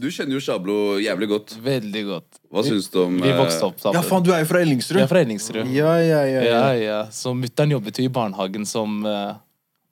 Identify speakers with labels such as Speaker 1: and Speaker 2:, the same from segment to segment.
Speaker 1: Du kjenner jo Shablo jævlig godt.
Speaker 2: Veldig godt.
Speaker 1: Hva syns du om
Speaker 2: Vi
Speaker 1: eh,
Speaker 2: vokste opp sammen.
Speaker 3: Ja, faen, du er jo fra Ellingsrud.
Speaker 2: Jeg er fra Ellingsrud.
Speaker 3: Ja, ja, ja.
Speaker 2: Ja,
Speaker 3: ja.
Speaker 2: ja. Så mutter'n jobbet jo i barnehagen som, eh,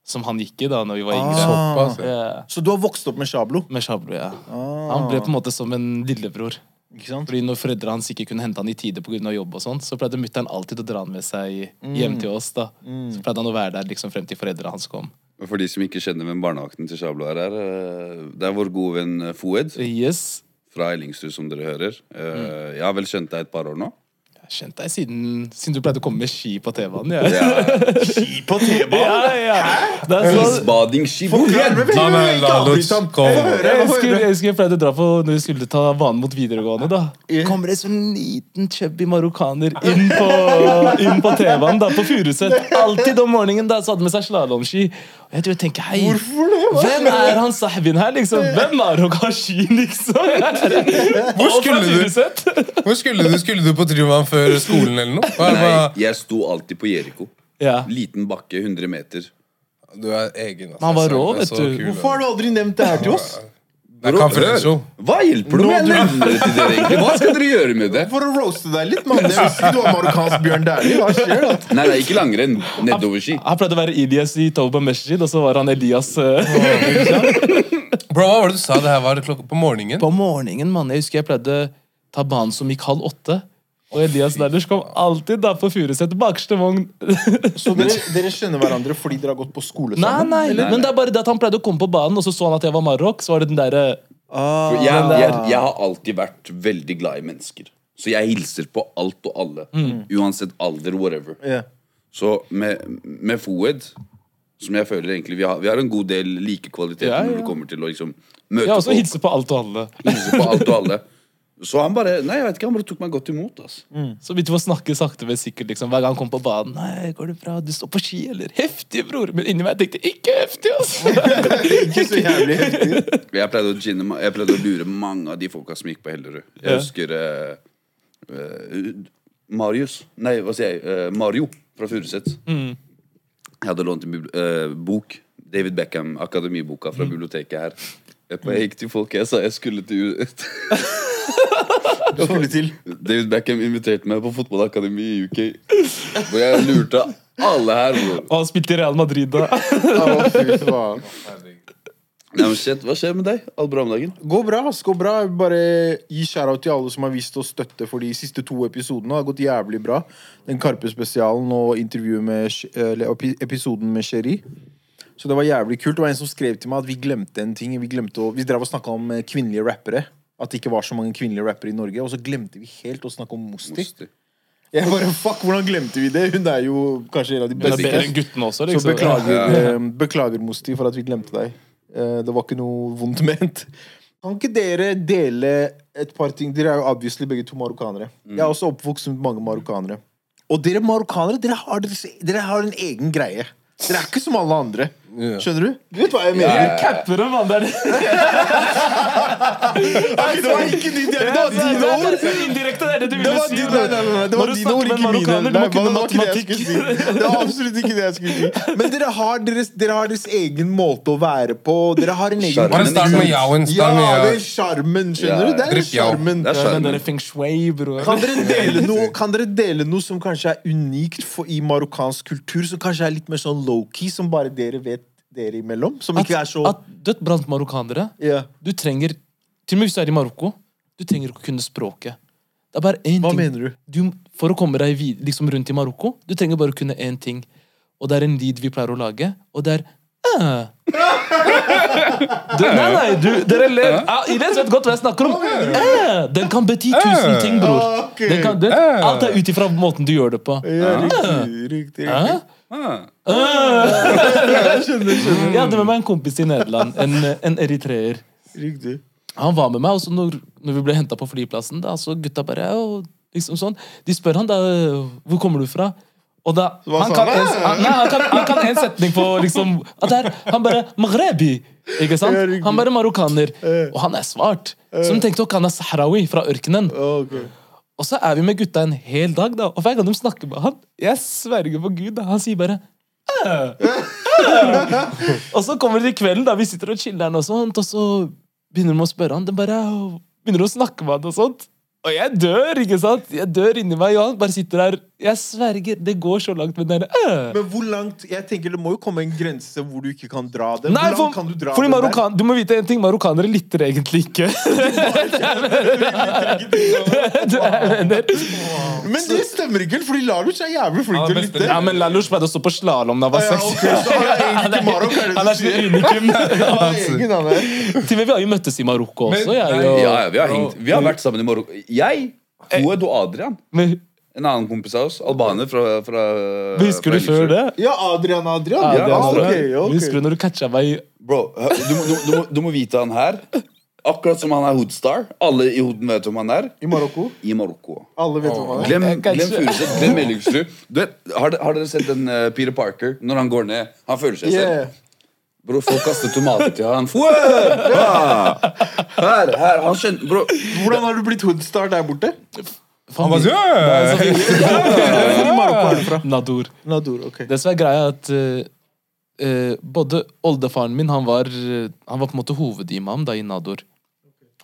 Speaker 2: som han gikk i da når vi var
Speaker 3: Ah.
Speaker 2: yngre.
Speaker 4: Såpass, ja.
Speaker 2: Ja.
Speaker 3: Så du har vokst opp med Shablo?
Speaker 2: Med Shablo, ja.
Speaker 3: Ah.
Speaker 2: Han ble på en måte som en lillebror.
Speaker 3: Ikke sant?
Speaker 2: Fordi når foreldrene hans ikke kunne hente han i tide pga. jobb, og sånt, så pleide mutter'n alltid å dra han med seg hjem
Speaker 3: Mm.
Speaker 2: til oss. da. Så pleide han å være der liksom frem til foreldrene hans kom.
Speaker 1: For de som ikke kjenner hvem barnevakten til Shablo er, er eh, det er vår gode venn Foed. Foued
Speaker 2: Yes.
Speaker 1: fra Ellingsrud, som dere hører. Eh, Jeg har vel kjent deg et par år nå.
Speaker 2: Jeg har kjent deg siden, siden du pleide å komme med ski på TV-en. Ja.
Speaker 3: Ski på T-banen!
Speaker 2: Ja, ja. Det
Speaker 1: Isbadingski.
Speaker 3: Forklar meg,
Speaker 4: la
Speaker 3: ham.
Speaker 4: komme.
Speaker 2: Jeg husker, jeg pleide å dra på når vi skulle ta banen mot videregående. da kommer det en sånn liten chubby marokkaner inn på, inn på TV-en da, på Furuset. Alltid om morgenen da, så hadde med seg slalåmski. Og jeg tror jeg tenker, hei,
Speaker 3: Hvorfor det? Hva?
Speaker 2: Hvem er han sahbien her, liksom? Hvem er Rogashi, liksom?
Speaker 4: Hvor skulle du? Hvor skulle du? Skulle du på Tryvann før skolen eller noe? Hva,
Speaker 1: Nei, jeg sto alltid på Jeriko.
Speaker 2: Ja.
Speaker 1: Liten bakke, 100 meter.
Speaker 4: Du er egen. Altså.
Speaker 2: Han var rå, vet du.
Speaker 4: kul,
Speaker 3: Hvorfor har du aldri nevnt det her til oss?
Speaker 4: Det er.
Speaker 1: Hva hjelper det med det til dere? egentlig? Hva skal dere gjøre med det?
Speaker 3: For å roaste deg litt, mann. Jeg visste ikke du var marokkansk Bjørn Dæhlie. Hva skjer, da?
Speaker 1: Nei, det er ikke langrenn. Nedoverski.
Speaker 2: Han pleide å være Ilyas i Tauba Meshid og så var han Elias uh...
Speaker 4: Bro, hva var det du sa? Det her var klokka på morgenen?
Speaker 2: på morgenen. mann. Jeg husker jeg pleide å ta banen som gikk halv åtte. Og Elias Derders kom alltid da på Furuset, bakerste vogn.
Speaker 3: Så dere, dere kjenner hverandre fordi dere har gått på skole
Speaker 2: Nei,
Speaker 3: sammen?
Speaker 2: nei,
Speaker 3: eller?
Speaker 2: men det er bare det at han pleide å komme på banen, og så så han at jeg var Marok. Så var det den derre
Speaker 3: Ah,
Speaker 1: Jeg, jeg, jeg har alltid vært veldig glad i mennesker. Så jeg hilser på alt og alle. Uansett alder, whatever.
Speaker 3: Yeah.
Speaker 1: Så med, med Foed som jeg føler egentlig Vi har, vi har en god del like kvaliteter
Speaker 2: Ja, ja.
Speaker 1: når det kommer til å liksom møte
Speaker 2: Jeg også
Speaker 1: folk.
Speaker 2: hilser på alt og alle.
Speaker 1: hilse på alt og alle. Så han bare Nei, jeg vet ikke, han bare tok meg godt imot. Altså.
Speaker 2: Så begynte vi å snakke sakte, men sikkert. liksom Hver gang han kom på banen. Nei, går det bra? Du står på ski, eller? Heftig, bror! Men inni meg tenkte jeg ikke heftig, altså!
Speaker 3: Ikke så jævlig heftig.
Speaker 1: Jeg pleide, å ginne, jeg pleide å lure mange av de folka som gikk på Hellerud. Jeg
Speaker 2: Ja.
Speaker 1: husker eh, eh, Marius Nei, hva sier jeg? Eh, Mario fra Furuset.
Speaker 2: Mm.
Speaker 1: Jeg hadde lånt en eh, bok. David Beckham, Akademiboka
Speaker 2: Mm.
Speaker 1: fra biblioteket her. Jeg, jeg gikk til folk jeg sa jeg skulle til
Speaker 3: Skulle til.
Speaker 1: David Beckham inviterte meg på fotballakademi i UK. Hvor jeg lurte alle her, Bro.
Speaker 2: Og han spilte i Real Madrid da.
Speaker 3: Å, fy faen.
Speaker 1: Nei, men shit, Hva skjer med deg? Alt bra om dagen?
Speaker 3: Går bra. ass, går bra Jeg Bare gi shout-out til alle som har vist oss støtte for de siste to episodene. Det har gått jævlig bra. Den Karpe-spesialen og intervjuet med eller episoden med Sherry. Så det var jævlig kult. Det var en som skrev til meg at vi glemte en ting. Vi, glemte å, vi drev og snakka om kvinnelige rappere. At det ikke var så mange kvinnelige rappere i Norge. Og så glemte vi helt å snakke om Mosti.
Speaker 1: Mosti.
Speaker 3: Jeg bare, fuck, Hvordan glemte vi det? Hun er jo kanskje en av de beste.
Speaker 2: Hun er bedre enn guttene også,
Speaker 3: Så
Speaker 2: liksom.
Speaker 3: beklager, eh, beklager Mosti, for at vi glemte deg. Eh, det var ikke noe vondt ment. Kan ikke dere dele et par ting? Dere er jo obviously begge to marokkanere. Jeg er også oppvokst med mange marokkanere. Og dere marokkanere, dere har, deres, dere har en egen greie. Dere er ikke som alle andre. Skjønner du? Du vet hva jeg mener?
Speaker 2: Capper dem, mann! Det er
Speaker 3: Nei, det var ikke ditt Det var dine ord!
Speaker 2: Indirekte, det er det du ville si.
Speaker 3: nei, nei, nei, det var dine ord, ikke mine. Nei, det var ikke det jeg
Speaker 2: matematikk.
Speaker 3: skulle si. Det var absolutt ikke det jeg skulle si. Men dere har deres, dere har deres egen måte å være på. Dere har en egen
Speaker 4: Bare start med yauen.
Speaker 3: Ja, det er sjarmen, skjønner du? Det er sjarmen. Kan dere, dele noe, kan dere dele noe som kanskje er unikt for, i marokkansk kultur? Som kanskje er litt mer sånn low-key, som bare dere vet dere imellom? Som ikke er så
Speaker 2: At dødt blant marokkanere
Speaker 3: yeah.
Speaker 2: Du trenger Til og med hvis du er i Marokko, du trenger ikke å kunne språket. Det er bare én
Speaker 3: Hva
Speaker 2: ting.
Speaker 3: mener du?
Speaker 2: For å komme deg vid, liksom rundt i Marokko, du trenger bare å kunne én ting. Og det er en lyd vi pleier å lage, og det er du, Nei, nei, du, dere ler. Iles vet godt hva jeg snakker om. Den kan bety tusen ting, bror.
Speaker 3: Ah.
Speaker 2: Den kan, det, alt er ut ifra måten du gjør det på.
Speaker 3: Ja, riktig, riktig,
Speaker 2: Hæ?
Speaker 3: riktig.
Speaker 1: Ah.
Speaker 3: Jeg skjønner, skjønner.
Speaker 2: Jeg hadde med meg en kompis i Nederland, en, en eritreer.
Speaker 3: Riktig.
Speaker 2: Han var med meg, og så når, når vi ble henta på flyplassen, da, så gutta bare liksom sånn, De spør han da hvor kommer du fra. Og da, han, kan en, han, nei, han, kan, han kan en setning på liksom at det er, Han bare Maghrebi! Ikke sant? Han bare marokkaner. Og han er svart. Så de tenkte ok, han er sahrawi fra ørkenen. Og så er vi med gutta en hel dag, da. Og hver gang de snakker med han, jeg sverger på Gud, da, han sier bare «Æ, æ». Og så kommer det i kvelden, da vi sitter og chiller'n og sånt, og så begynner de å spørre han. De bare begynner å snakke med han og sånt. Og jeg dør, ikke sant? Jeg dør inni meg, og han bare sitter der. Jeg sverger, det går så langt med den øh.
Speaker 3: Men hvor langt Jeg tenker Det må jo komme en grense hvor du ikke kan dra det.
Speaker 2: Nei,
Speaker 3: hvor langt
Speaker 2: for,
Speaker 3: kan du dra
Speaker 2: fordi
Speaker 3: Marokkan, der?
Speaker 2: Du må vite en ting, marokkanere lytter egentlig ikke.
Speaker 3: Men det stemmer ikke, fordi Lalush er jævlig flink til å lytte.
Speaker 2: Ja, men Lalush pleide å stå på slalåm da han var seks.
Speaker 3: han er sier?
Speaker 2: unikum. Til og med vi har jo møttes i Marokko også.
Speaker 4: Men-
Speaker 2: Jeg, og,
Speaker 1: Ja, ja, vi har, hengt, vi har vært sammen i Marokko. Jeg, Hoed og Adrian.
Speaker 2: men,
Speaker 1: En annen kompis av oss. Albaner fra, fra
Speaker 2: husker
Speaker 1: fra
Speaker 2: du før det?
Speaker 3: Ja, Adrian Adrian.
Speaker 2: Ja,
Speaker 3: Adrian,
Speaker 2: det Okay,
Speaker 3: okay.
Speaker 2: Husker du når du catcha meg
Speaker 1: Bro, du, du, du, du må vite han her. Akkurat som han er Hoodstar. Alle i Hooden vet hvem han er.
Speaker 3: I Marokko.
Speaker 1: I Marokko.
Speaker 3: Alle vet hvem han er.
Speaker 1: Glem, glem
Speaker 2: ikke-
Speaker 1: Furuset, glem Ellingsrud. Har, har dere sett den uh, Peter Parker når han går ned? Han føler seg selv.
Speaker 3: Yeah.
Speaker 1: Bro, folk kaster tomater til han. Her, her, han skjønner Bro,
Speaker 3: Hvordan har du blitt hoodstar der borte?
Speaker 4: Han bare
Speaker 3: fra?
Speaker 2: Nador.
Speaker 3: Nadur, ok.
Speaker 2: Det som er greia, er at eh, eh, både oldefaren min han var, eh, han var på en måte hovedimam da i Nador.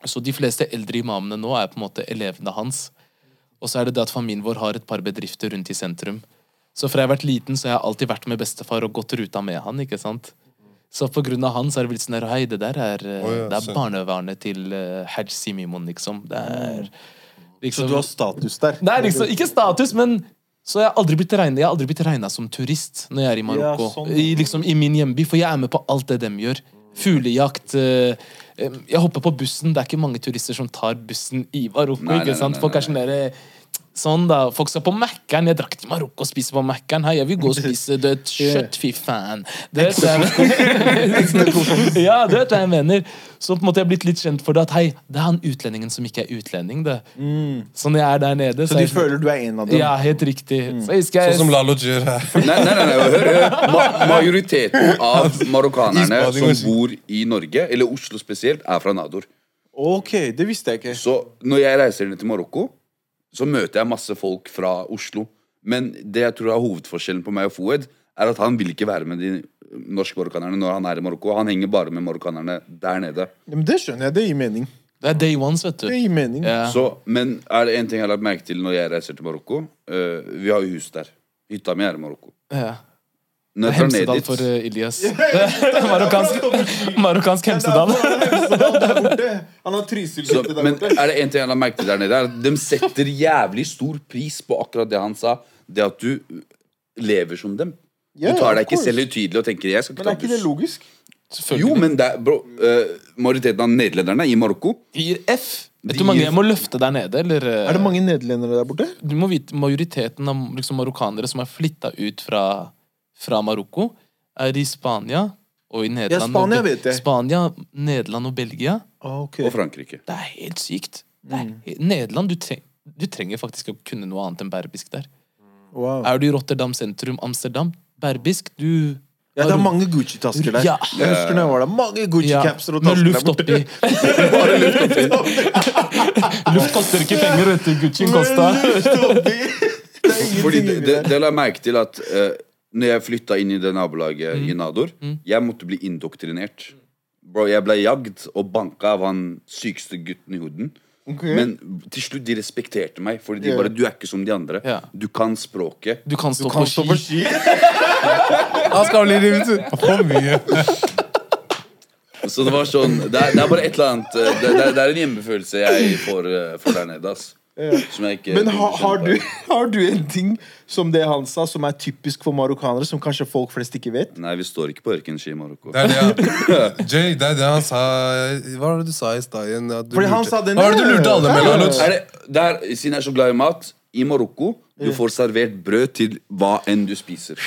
Speaker 2: Så de fleste eldre imamene nå er på en måte elevene hans. Og så er det det at familien vår har et par bedrifter rundt i sentrum. Så fra jeg har vært liten, så har jeg alltid vært med bestefar og gått ruta med han. ikke sant? Så på grunn av han så er det blitt sånn der, Hei, det der er,
Speaker 4: oh, ja,
Speaker 2: det er barnevernet til uh, Haj Simimon, liksom. Det er
Speaker 3: Så
Speaker 2: liksom
Speaker 3: du har status der?
Speaker 2: Nei, liksom, ikke status, men så jeg har aldri blitt regnet, jeg har aldri blitt regna som turist når jeg er i Marokko.
Speaker 3: Ja, sånn.
Speaker 2: I, liksom, I min hjemby, for jeg er med på alt det de gjør. Fuglejakt. eh, jeg hopper på bussen. Det er ikke mange turister som tar bussen i Marokko. Ikke
Speaker 1: nei,
Speaker 2: sant?
Speaker 1: nei,
Speaker 2: Folk er sånn derre Sånn da, Folk skal på Mækkern. Jeg drakk til Marokko og spiser på Mækkern. Jeg vil gå og spise dødt kjøtt. Fy faen. Det vet jeg. ja, det vet hva jeg mener. Så på en måte jeg har blitt litt kjent for det at hei, det er han utlendingen som ikke er utlending. det. Så når jeg er der nede
Speaker 3: Mm. Så
Speaker 2: er
Speaker 3: de
Speaker 2: jeg
Speaker 3: føler du er en av dem?
Speaker 2: Ja, helt riktig. Så jeg
Speaker 4: Sånn som Lalo gjør her.
Speaker 1: Nei, nei, nei, nei hør, hør. Ma majoriteten av marokkanerne som bor i Norge, eller Oslo spesielt, er fra Nador.
Speaker 3: Ok, det visste jeg ikke.
Speaker 1: Så når jeg reiser ned til Marokko, så møter jeg masse folk fra Oslo. Men det jeg tror er hovedforskjellen på meg og Foed, er at han vil ikke være med de norske marokkanerne når han er i Marokko. Han henger bare med marokkanerne der nede.
Speaker 3: Ja, men det skjønner jeg. Det gir mening.
Speaker 2: Det er day ones, vet du.
Speaker 3: Det gir mening.
Speaker 2: Ja.
Speaker 1: Så, men er det en ting jeg har lagt merke til når jeg reiser til Marokko? Uh, vi har jo hus der. Hytta mi er i Marokko.
Speaker 2: Ja.
Speaker 1: Når jeg drar ned
Speaker 2: Hemsedal
Speaker 1: dit
Speaker 2: for uh, Ilias. marokkansk, marokkansk Hemsedal.
Speaker 3: Han har Trysil-hytte der
Speaker 1: Men
Speaker 3: borte.
Speaker 1: er det en ting jeg har lagt merke til der nede, de setter jævlig stor pris på akkurat det han sa. Det at du lever som dem. Du tar deg ikke selv utydelig og tenker jeg skal
Speaker 3: Men er ikke det logisk?
Speaker 1: Jo, men det er, bro, uh, majoriteten av nederlenderne i Marokko
Speaker 2: Gir F. Vet du hvor mange jeg må løfte der nede? Eller, uh,
Speaker 3: Er det mange nederlendere der borte?
Speaker 2: Du må vite Majoriteten av liksom, marokkanere som er flytta ut fra, fra Marokko, er i Spania og i Nederland.
Speaker 3: ja, Spania
Speaker 2: og
Speaker 3: vet jeg.
Speaker 2: Spania, Nederland og Belgia.
Speaker 3: Okay.
Speaker 1: og Frankrike.
Speaker 2: Det er helt sykt. Det
Speaker 3: Mm.
Speaker 2: er, helt... Nederland, du, treng, du trenger faktisk å kunne noe annet enn berbisk der.
Speaker 3: Wow.
Speaker 2: Er du i Rotterdam sentrum, Amsterdam, berbisk, du
Speaker 3: Ja, det er mange Gucci-tasker der.
Speaker 2: Ja.
Speaker 3: Jeg husker når jeg var der. Mange Gucci-capser og
Speaker 2: med
Speaker 3: tasker
Speaker 2: luft
Speaker 3: der borte.
Speaker 2: oppi.
Speaker 3: Bare luft oppi.
Speaker 2: Luft koster ikke penger, vet du. Gucci kosta.
Speaker 3: Luft er
Speaker 1: Fordi det, det, det la jeg merke til at uh, når jeg flytta inn i det nabolaget
Speaker 2: Mm.
Speaker 1: i Nador, jeg måtte bli indoktrinert. Bro, jeg ble jagd og banka av han sykeste gutten i hoden.
Speaker 3: Okay.
Speaker 1: Men til slutt de respekterte meg, fordi de
Speaker 3: yeah.
Speaker 1: bare Du er ikke som de andre.
Speaker 2: Yeah.
Speaker 1: Du kan språket.
Speaker 2: Du kan stå
Speaker 3: Du kan
Speaker 2: på
Speaker 3: stå på
Speaker 2: ski.
Speaker 4: Han skal bli livet for mye.
Speaker 1: Så det var sånn Det er, det er bare et eller annet eh, Det, det, er, det er en hjemmefølelse jeg får, eh, får der nede. ass jeg ikke
Speaker 3: Men ha, har, du, har du en ting som det han sa, som er typisk for marokkanere, som kanskje folk flest ikke vet?
Speaker 1: Nei, vi står ikke på ørkenski i Marokko.
Speaker 4: Det er det, ja. Jay, det er det han sa Hva var det du sa i stad igjen?
Speaker 3: Fordi han sa den
Speaker 4: Hva var det du lurte alle med,
Speaker 1: Er det, der, siden jeg er så glad i mat I Marokko du får servert brød til hva enn du spiser.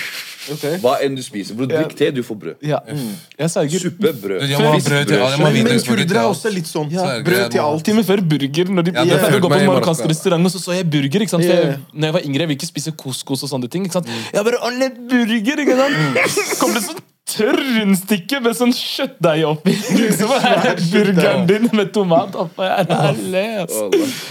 Speaker 3: Ok.
Speaker 1: Hva enn du spiser. Bror, drikk te, du får brød.
Speaker 2: Ja. Jeg sverger.
Speaker 1: Suppe, brød.
Speaker 4: Jeg må ha brød til alle. Jeg
Speaker 3: Men, men
Speaker 4: hvitløksbrød
Speaker 3: er også litt sånn.
Speaker 4: Ja.
Speaker 3: Brød til alt.
Speaker 2: Til før burger. Når de
Speaker 4: Ja,
Speaker 2: jeg pleide å gå på en marokkansk restaurant, og så så jeg burger. ikke sant?
Speaker 3: Yeah.
Speaker 2: jeg, når jeg var yngre, jeg ville ikke spise couscous og sånne ting. ikke sant? Jeg bare, alle burger, ikke sant? Kom det sånn tørr rundstykke med sånn kjøttdeig oppi. Liksom, her, burgeren din med tomat. Jeg.
Speaker 1: Allah.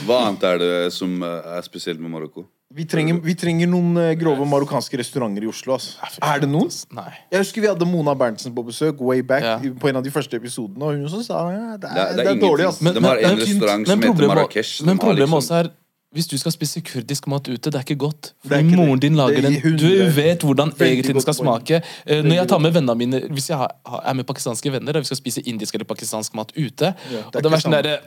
Speaker 1: Hva annet er det som eh, er spesielt med Marokko?
Speaker 3: Vi trenger, vi trenger noen eh, grove marokkanske restauranter i Oslo. ass. Er det noen?
Speaker 2: Nei.
Speaker 3: Jeg husker vi hadde Mona Berntsen på besøk way back
Speaker 2: Ja.
Speaker 3: på en av de første episodene. Og hun også sa ja, det
Speaker 1: Det
Speaker 3: er,
Speaker 1: er,
Speaker 3: det er,
Speaker 1: er
Speaker 3: dårlig.
Speaker 1: ingenting.
Speaker 3: Men,
Speaker 1: De har en
Speaker 2: men-
Speaker 1: restaurant som heter
Speaker 2: problemet-
Speaker 1: Marrakech.
Speaker 2: Men problemet
Speaker 1: liksom-
Speaker 2: også er hvis du skal spise kurdisk mat ute, det er ikke godt.
Speaker 3: Det er ikke
Speaker 2: moren din lager
Speaker 3: er
Speaker 2: den. Du vet hvordan egentlig den skal smake. Eh, Når jeg tar med vennene mine Hvis jeg er med pakistanske venner og vi skal spise indisk eller pakistansk mat ute
Speaker 3: Ja,
Speaker 2: Og
Speaker 3: det
Speaker 2: det
Speaker 3: er
Speaker 2: er
Speaker 3: ikke
Speaker 2: sånn
Speaker 3: samme.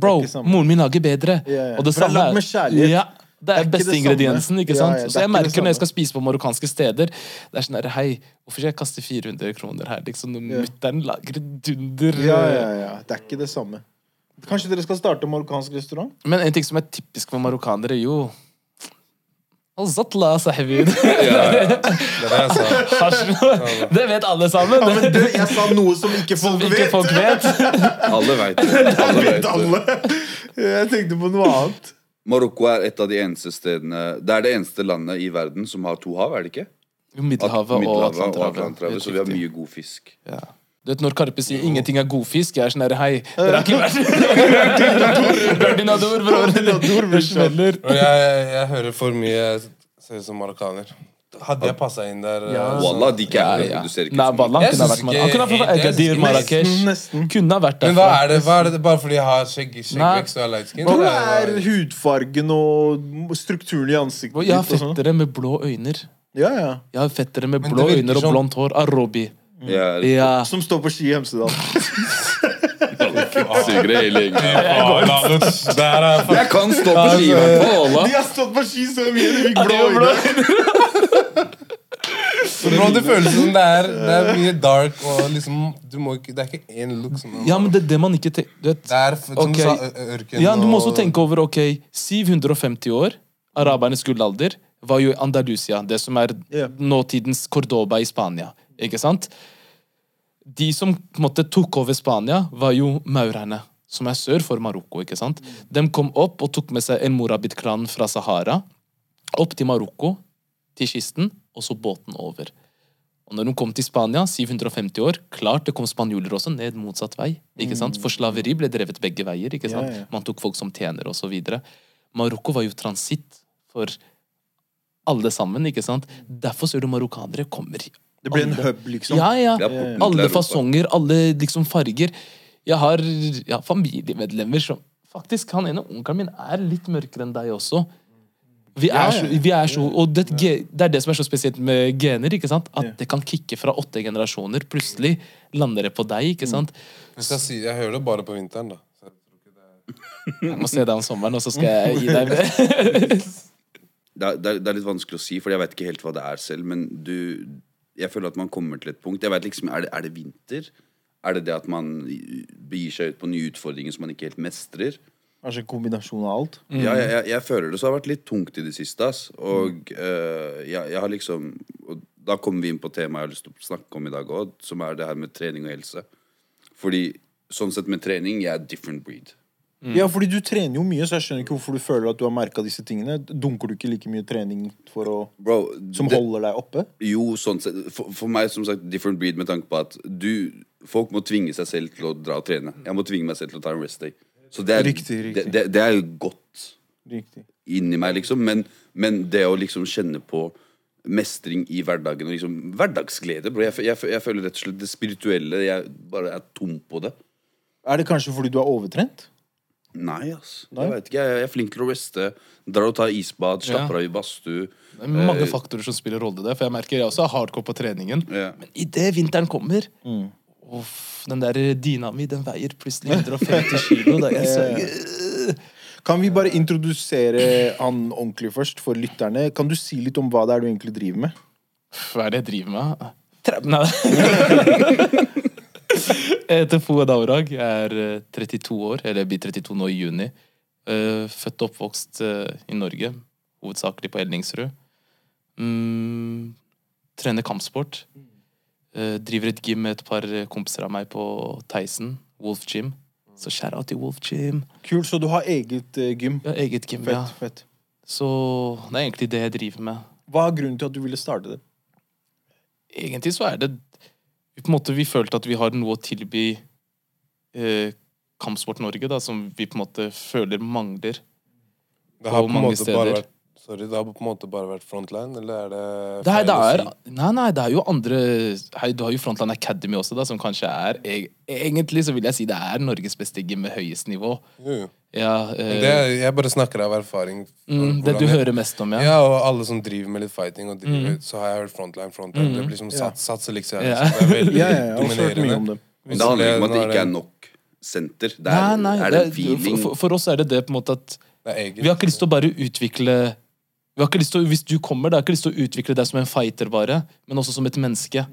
Speaker 2: Bro,
Speaker 3: er samme.
Speaker 2: moren min lager bedre.
Speaker 3: Ja, ja.
Speaker 2: Og det
Speaker 3: For det er
Speaker 2: det
Speaker 3: er
Speaker 2: er beste ingrediensen. ikke sant?
Speaker 3: ja, ja,
Speaker 2: Så jeg merker når jeg skal spise på marokkanske steder Det er sånn der, Hei, hvorfor skal jeg kaste 400 kroner her? Liksom,
Speaker 3: Ja.
Speaker 2: mutter'n lager dunder
Speaker 3: Ja, ja, ja. Det er ikke det samme. Kanskje dere skal starte marokkansk restaurant?
Speaker 2: Men en ting som er typisk for marokkanere, jo Al-Zatla, ja,
Speaker 4: Det er det jeg sa.
Speaker 2: Det vet alle sammen.
Speaker 3: Ja, men det, jeg sa noe som ikke folk
Speaker 2: Ikke
Speaker 3: vet!
Speaker 2: folk vet.
Speaker 1: Alle veit det. Alle vet det.
Speaker 3: Alle. Jeg tenkte på noe annet.
Speaker 1: Marokko er et av de eneste stedene Det er det eneste landet i verden som har to hav, er det ikke?
Speaker 2: Jo, Middelhavet og
Speaker 1: Middelhavet
Speaker 2: Atlanterhavet.
Speaker 1: Atlanterhavet, Så vi har mye god fisk.
Speaker 2: Ja. Du vet Når Karpe sier 'ingenting er god fisk', jeg er sånn her Hei, dere har ikke vært Berdinador, bror. Det smeller.
Speaker 4: Jeg, jeg, jeg hører for mye Jeg ser ut som marokkaner. Hadde jeg passa inn der
Speaker 2: Ja.
Speaker 4: eh,
Speaker 1: Wallah, de
Speaker 2: Ja,
Speaker 1: er
Speaker 2: ja.
Speaker 1: ser ikke
Speaker 2: Nei,
Speaker 1: Walla.
Speaker 2: Wallah, kunne ha vært
Speaker 4: med.
Speaker 2: Han kunne ha vært fra Agadir, Marrakech. Kunne ha vært
Speaker 4: Men hva er det, hva er det bare fordi jeg har skjeggvekst og er light skin?
Speaker 3: Hva er hudfargen og strukturen i ansiktet
Speaker 2: Jeg har
Speaker 3: sånn?
Speaker 2: fettere med blå øyne.
Speaker 3: Ja, ja.
Speaker 2: Jeg har fettere med blå
Speaker 4: det
Speaker 2: øyne og blondt hår. Arobi.
Speaker 1: Ja,
Speaker 2: Ja.
Speaker 3: Som står på ski i Hemsedal.
Speaker 4: Det- Der
Speaker 1: Jeg kan stå på ski, i hvert fall.
Speaker 3: De har stått på ski så mye, de fikk blå øyne.
Speaker 4: Bro, det føles som det er, det er mye dark og liksom du må ikke, Det er ikke én look som
Speaker 2: Ja, men det er det man ikke tenker
Speaker 4: Det er som
Speaker 2: okay.
Speaker 4: du sa, ørken
Speaker 2: Ja, du må også tenke over, ok, 750 år, arabernes gullalder, var jo Andalusia, det som er nåtidens Cordoba i Spania, ikke sant? De som på en måte tok over Spania, var jo maurerne, som er sør for Marokko, ikke sant? De kom opp og tok med seg en Morabit-klan fra Sahara, opp til Marokko, til kysten, og så båten over. Og når de kom til Spania, 750 år, klart det kom spanjoler også ned motsatt vei. ikke sant? For slaveri ble drevet begge veier. ikke sant?
Speaker 3: Ja, ja.
Speaker 2: Man tok folk som tjener og så videre. Marokko var jo transitt for alle sammen. ikke sant? Derfor ser du marokkanere kommer
Speaker 3: Det ble en hub, liksom.
Speaker 2: Ja, ja.
Speaker 1: Ja,
Speaker 2: Alle fasonger, alle liksom farger. Jeg har ja, familiemedlemmer som Faktisk, han ene onkelen min er litt mørkere enn deg også. Vi er,
Speaker 3: Ja,
Speaker 2: så, vi er så Og det, det er det som er så spesielt med gener. ikke sant? At
Speaker 3: Ja.
Speaker 2: det kan kicke fra åtte generasjoner. Plutselig lander det på deg. ikke sant?
Speaker 4: Hvis jeg, sier, jeg hører det bare på vinteren, da. Så jeg tror ikke det er-
Speaker 2: Jeg må se deg om sommeren, og så skal jeg gi deg mer.
Speaker 1: det er, det, er, litt vanskelig å si, for jeg vet ikke helt hva det er selv. Men du Jeg føler at man kommer til et punkt Jeg vet liksom, Er det, er det vinter? Er det det at man begir seg ut på nye utfordringer som man ikke helt mestrer?
Speaker 3: Kanskje en kombinasjon av alt.
Speaker 1: Ja, jeg, jeg, jeg føler det så har vært litt tungt i det siste. Ass. Og eh, jeg, jeg har liksom og Da kommer vi inn på temaet jeg har lyst til å snakke om i dag òg, som er det her med trening og helse. Fordi sånn sett med trening, jeg er different breed.
Speaker 3: Ja, fordi du trener jo mye, så jeg skjønner ikke hvorfor du føler at du har merka disse tingene. Dunker du ikke like mye trening for å,
Speaker 1: Bro,
Speaker 3: som
Speaker 1: det-
Speaker 3: holder deg oppe?
Speaker 1: Jo, sånn sett. For, for meg, som sagt, different breed med tanke på at du Folk må tvinge seg selv til å dra og trene. Jeg må tvinge meg selv til å ta en rest day. Så det er,
Speaker 3: Riktig, riktig.
Speaker 1: Det, det, det er jo godt
Speaker 3: Riktig.
Speaker 1: inni meg, liksom. Men, men det å liksom kjenne på mestring i hverdagen og liksom hverdagsglede bro. Jeg, jeg, jeg føler rett og slett det spirituelle Jeg bare er tom på det.
Speaker 3: Er det kanskje fordi du er overtrent?
Speaker 1: Nei, ass.
Speaker 3: Nei?
Speaker 1: Jeg vet ikke. Jeg, er flink til å reste. Drar og tar isbad, slapper av i badstue.
Speaker 2: Det er mange faktorer som spiller rolle i det. For jeg merker jeg også er hardcore på treningen.
Speaker 1: Ja.
Speaker 2: Men idet vinteren kommer uff, Den der dyna mi den veier plutselig 150 kilo. Da jeg så,
Speaker 3: Kan vi bare introdusere han ordentlig først, for lytterne? Kan du si litt om hva det er du egentlig driver med?
Speaker 2: Hva er det jeg driver med? Tre- Nei. jeg heter Fouad Aurag. Jeg er eh, 32 år, eller jeg blir 32 nå i juni. Eh, Født og oppvokst eh, i Norge, hovedsakelig på Elningsrud. Mm, trener kampsport. Eh, driver et gym med et par kompiser av meg på Theisen, Wolf Gym. Så skjær av til Wolf Gym.
Speaker 3: Kult, så du har eget eh, gym.
Speaker 2: Ja, eget gym,
Speaker 3: Fett,
Speaker 2: ja.
Speaker 3: fett.
Speaker 2: Så det er egentlig det jeg driver med.
Speaker 3: Hva er grunnen til at du ville starte det?
Speaker 2: egentlig så er det på en måte Vi følte at vi har noe å tilby eh, Kampsport Norge, da, som vi på en måte føler mangler.
Speaker 4: Det har
Speaker 2: På
Speaker 4: på
Speaker 2: mange
Speaker 4: måte bare vært Sorry, det har på en måte bare vært frontline, eller er det
Speaker 2: Det er, det
Speaker 4: å
Speaker 2: er,
Speaker 4: si?
Speaker 2: nei, nei, det er jo andre hei, Du har jo Frontline Academy også, da, som kanskje er eg- Egentlig så vil jeg si det er Norges beste gym med høyest nivå.
Speaker 4: Jo, jo.
Speaker 2: Ja, eh,
Speaker 4: Det, er- jeg bare snakker av erfaring.
Speaker 2: mm, det du
Speaker 4: jeg-
Speaker 2: hører mest om, ja.
Speaker 4: Ja, og alle som driver med litt fighting, og driver, så har jeg hørt frontline. frontline Det blir som
Speaker 3: Ja.
Speaker 4: sats, satser liksom.
Speaker 2: Ja.
Speaker 4: Det er veldig
Speaker 3: Ja, ja, jeg har hørt mye
Speaker 4: dominerende.
Speaker 3: om dem.
Speaker 1: Men det handler ikke om at det ikke er nok senter. Det er,
Speaker 2: Nei, nei,
Speaker 1: er det en
Speaker 2: det-
Speaker 1: feeling.
Speaker 2: for, for, for oss er det det på en måte at
Speaker 4: Det er eget.
Speaker 2: Vi har ikke lyst til å bare utvikle vi har ikke lyst til, å- Hvis du kommer, da har ikke lyst til å utvikle deg som en fighter, bare, men også som et menneske.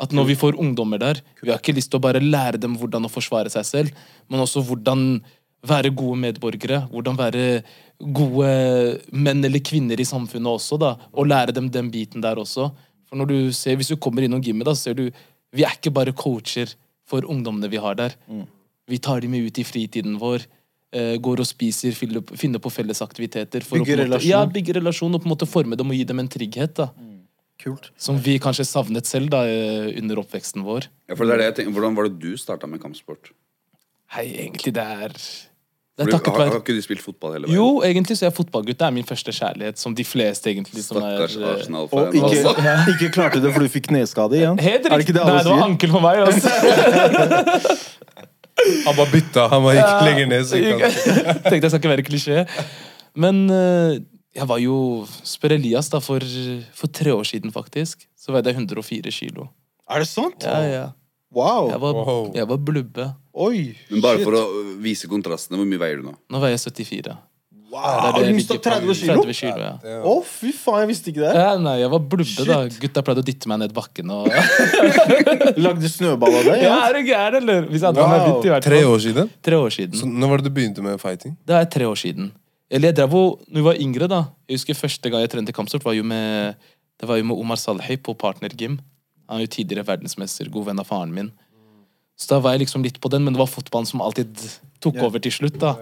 Speaker 2: At når vi får ungdommer der, vi har ikke lyst til å bare lære dem hvordan å forsvare seg selv, men også hvordan være gode medborgere. Hvordan være gode menn eller kvinner i samfunnet også, da. Og lære dem den biten der også. For når du ser, Hvis du kommer innom gymmet, da, så ser du Vi er ikke bare coacher for ungdommene vi har der. Vi tar dem med ut i fritiden vår. Eh, går og spiser, finner, på fellesaktiviteter. For
Speaker 3: Bygger
Speaker 2: å på en måte,
Speaker 3: relasjon.
Speaker 2: Ja, bygge relasjon og på en måte forme dem og gi dem en trygghet. da.
Speaker 3: Kult.
Speaker 2: Som vi kanskje savnet selv da, eh, under oppveksten vår.
Speaker 1: Ja, for det er det jeg tenker, hvordan var det du starta med kampsport?
Speaker 2: Hei, egentlig det er Det er takket
Speaker 1: har, har ikke du spilt fotball hele veien?
Speaker 2: Jo, egentlig så er fotballgutt det er min første kjærlighet, som de fleste egentlig som er
Speaker 1: Stakkars
Speaker 2: eh,
Speaker 1: Arsenal-fan.
Speaker 3: Og ikke,
Speaker 1: altså.
Speaker 3: ikke klarte det fordi du fikk kneskade igjen?
Speaker 2: Helt
Speaker 3: Er det
Speaker 2: riktig.
Speaker 3: ikke det
Speaker 2: Nei, det var ankel for meg. Altså.
Speaker 4: Han bare bytta. Han bare gikk lenger ned. Så gikk han.
Speaker 2: Tenkte jeg skal ikke være klisjé. Men eh, jeg var jo Spør Elias, da, for, for tre år siden, faktisk. Så veide jeg 104 kilo.
Speaker 3: Er det sant?
Speaker 2: Ja, ja.
Speaker 3: Wow.
Speaker 2: Jeg var,
Speaker 4: Wow.
Speaker 2: jeg var blubbe.
Speaker 3: Oi.
Speaker 1: Men bare
Speaker 3: shit.
Speaker 1: for å vise kontrastene, hvor mye veier du nå?
Speaker 2: Nå veier jeg 74.
Speaker 3: Wow,
Speaker 2: Det det
Speaker 3: du
Speaker 2: jeg
Speaker 3: mista 30 kilo?
Speaker 2: 30 kilo ja.
Speaker 3: Å, fy faen, jeg visste ikke det.
Speaker 2: Ja, nei, jeg var blubbe, da. Gutta pleide å dytte meg ned bakken. Og...
Speaker 3: Lagde snøball av deg?
Speaker 2: Ja, er du gæren, eller? Hvis jeg hadde
Speaker 3: Wow.
Speaker 2: hvert
Speaker 4: Tre år siden?
Speaker 2: Tre år siden.
Speaker 4: Så når var det du begynte med fighting?
Speaker 2: Det er tre år siden. Eller jeg drev jo, når vi var yngre, da Jeg husker første gang jeg trente kampsport, var jo med Det var jo med Omar Salhi på partnergym. Han er jo tidligere verdensmester, god venn av faren min. Så da var jeg liksom litt på den, men det var fotballen som alltid tok over til slutt. da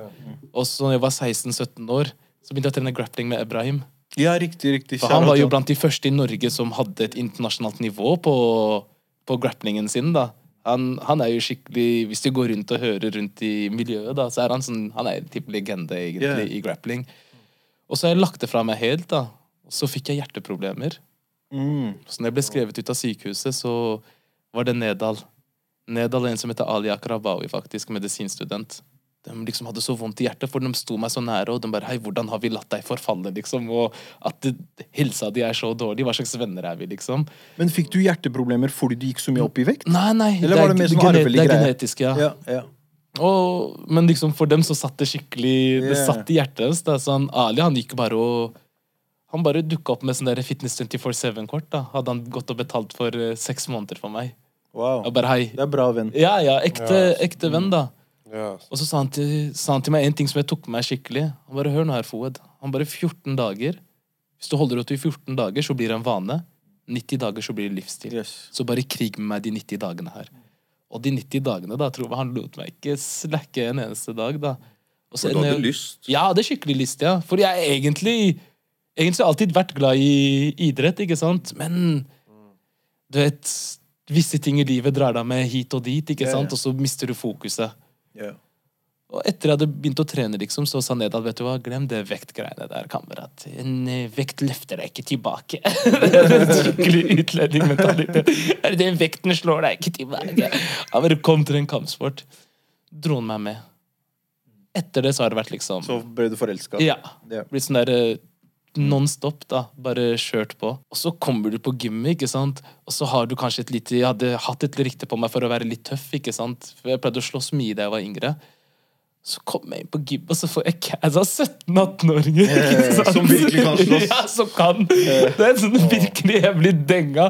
Speaker 2: Og så når jeg var 16-17 år, så begynte jeg å trene grappling med Ebrahim.
Speaker 3: ja, riktig, riktig.
Speaker 2: For han var jo blant de første i Norge som hadde et internasjonalt nivå på, på grapplingen sin. da han, han er jo skikkelig Hvis du går rundt og hører rundt i miljøet, da så er han sånn Han er en type legende, egentlig,
Speaker 3: yeah.
Speaker 2: i grappling. Og så har jeg lagt det fra meg helt, da. Og så fikk jeg hjerteproblemer.
Speaker 3: Mm.
Speaker 2: Så når jeg ble skrevet ut av sykehuset, så var det Nedal. Nedal er en som heter Ali Akrabawi, faktisk, medisinstudent. De liksom hadde så vondt i hjertet, for de sto meg så nære, og de bare Hei, hvordan har vi latt deg forfalle, liksom? Og at det, helsa di er så dårlig. Hva slags venner er vi, liksom?
Speaker 3: Men fikk du hjerteproblemer fordi du gikk så mye opp i vekt?
Speaker 2: Nei, nei.
Speaker 3: Eller var det mer
Speaker 2: som
Speaker 3: arvelig greie?
Speaker 2: det er genetisk, ja.
Speaker 3: Ja, ja.
Speaker 2: Og, men liksom for dem så satt det skikkelig Det satt i hjertet hans. da. Så han, Ali han gikk bare og Han bare dukka opp med sånn der Fitness 24-7-kort. da Hadde han gått og betalt for uh, seks måneder for meg.
Speaker 3: Wow.
Speaker 2: Og bare hei.
Speaker 3: Det er bra venn.
Speaker 2: Ja, ja, ekte,
Speaker 4: Ja.
Speaker 2: ekte venn, da.
Speaker 4: Ja.
Speaker 2: Og så sa han, til, sa han til meg en ting som jeg tok med meg skikkelig. Han bare, hør nå her, Foed. Han bare 14 dager. Hvis du holder ut i 14 dager, så blir det en vane. 90 dager, så blir det livsstil.
Speaker 3: Yes.
Speaker 2: Så bare krig med meg de 90 dagene her. Og de 90 dagene, da, tror jeg han lot meg ikke slakke en eneste dag, da. Og så
Speaker 1: du hadde lyst.
Speaker 2: Ja, det hadde skikkelig lyst, ja. For jeg er egentlig Egentlig har alltid vært glad i idrett, ikke sant? Men du vet Visse ting i livet drar deg med hit og dit, ikke sant? Og så mister du fokuset.
Speaker 3: Ja.
Speaker 2: Og etter jeg hadde begynt å trene, liksom, så sa Nedad vet du hva, glem det vektgreiene der, kamerat. En eh, vekt løfter deg ikke tilbake. Skikkelig utlendingmentalitet. Det den vekten slår deg ikke tilbake? Han bare kom til en kampsport. Dro han meg med. Etter det så har det vært liksom
Speaker 3: Så ble du forelska?
Speaker 2: Ja.
Speaker 3: Ja.
Speaker 2: Blitt sånn der eh, non-stop, da. Bare kjørt på. Og så kommer du på gymmet, ikke sant. Og så har du kanskje et lite Jeg hadde hatt et rykte på meg for å være litt tøff, ikke sant. For jeg pleide å slåss mye da jeg var yngre. Så kommer jeg inn på gym, og så får jeg cads 17-18-åringer. eh,
Speaker 3: som virkelig kan slåss.
Speaker 2: Ja, som kan. Det er sånn virkelig Jeg blir denga.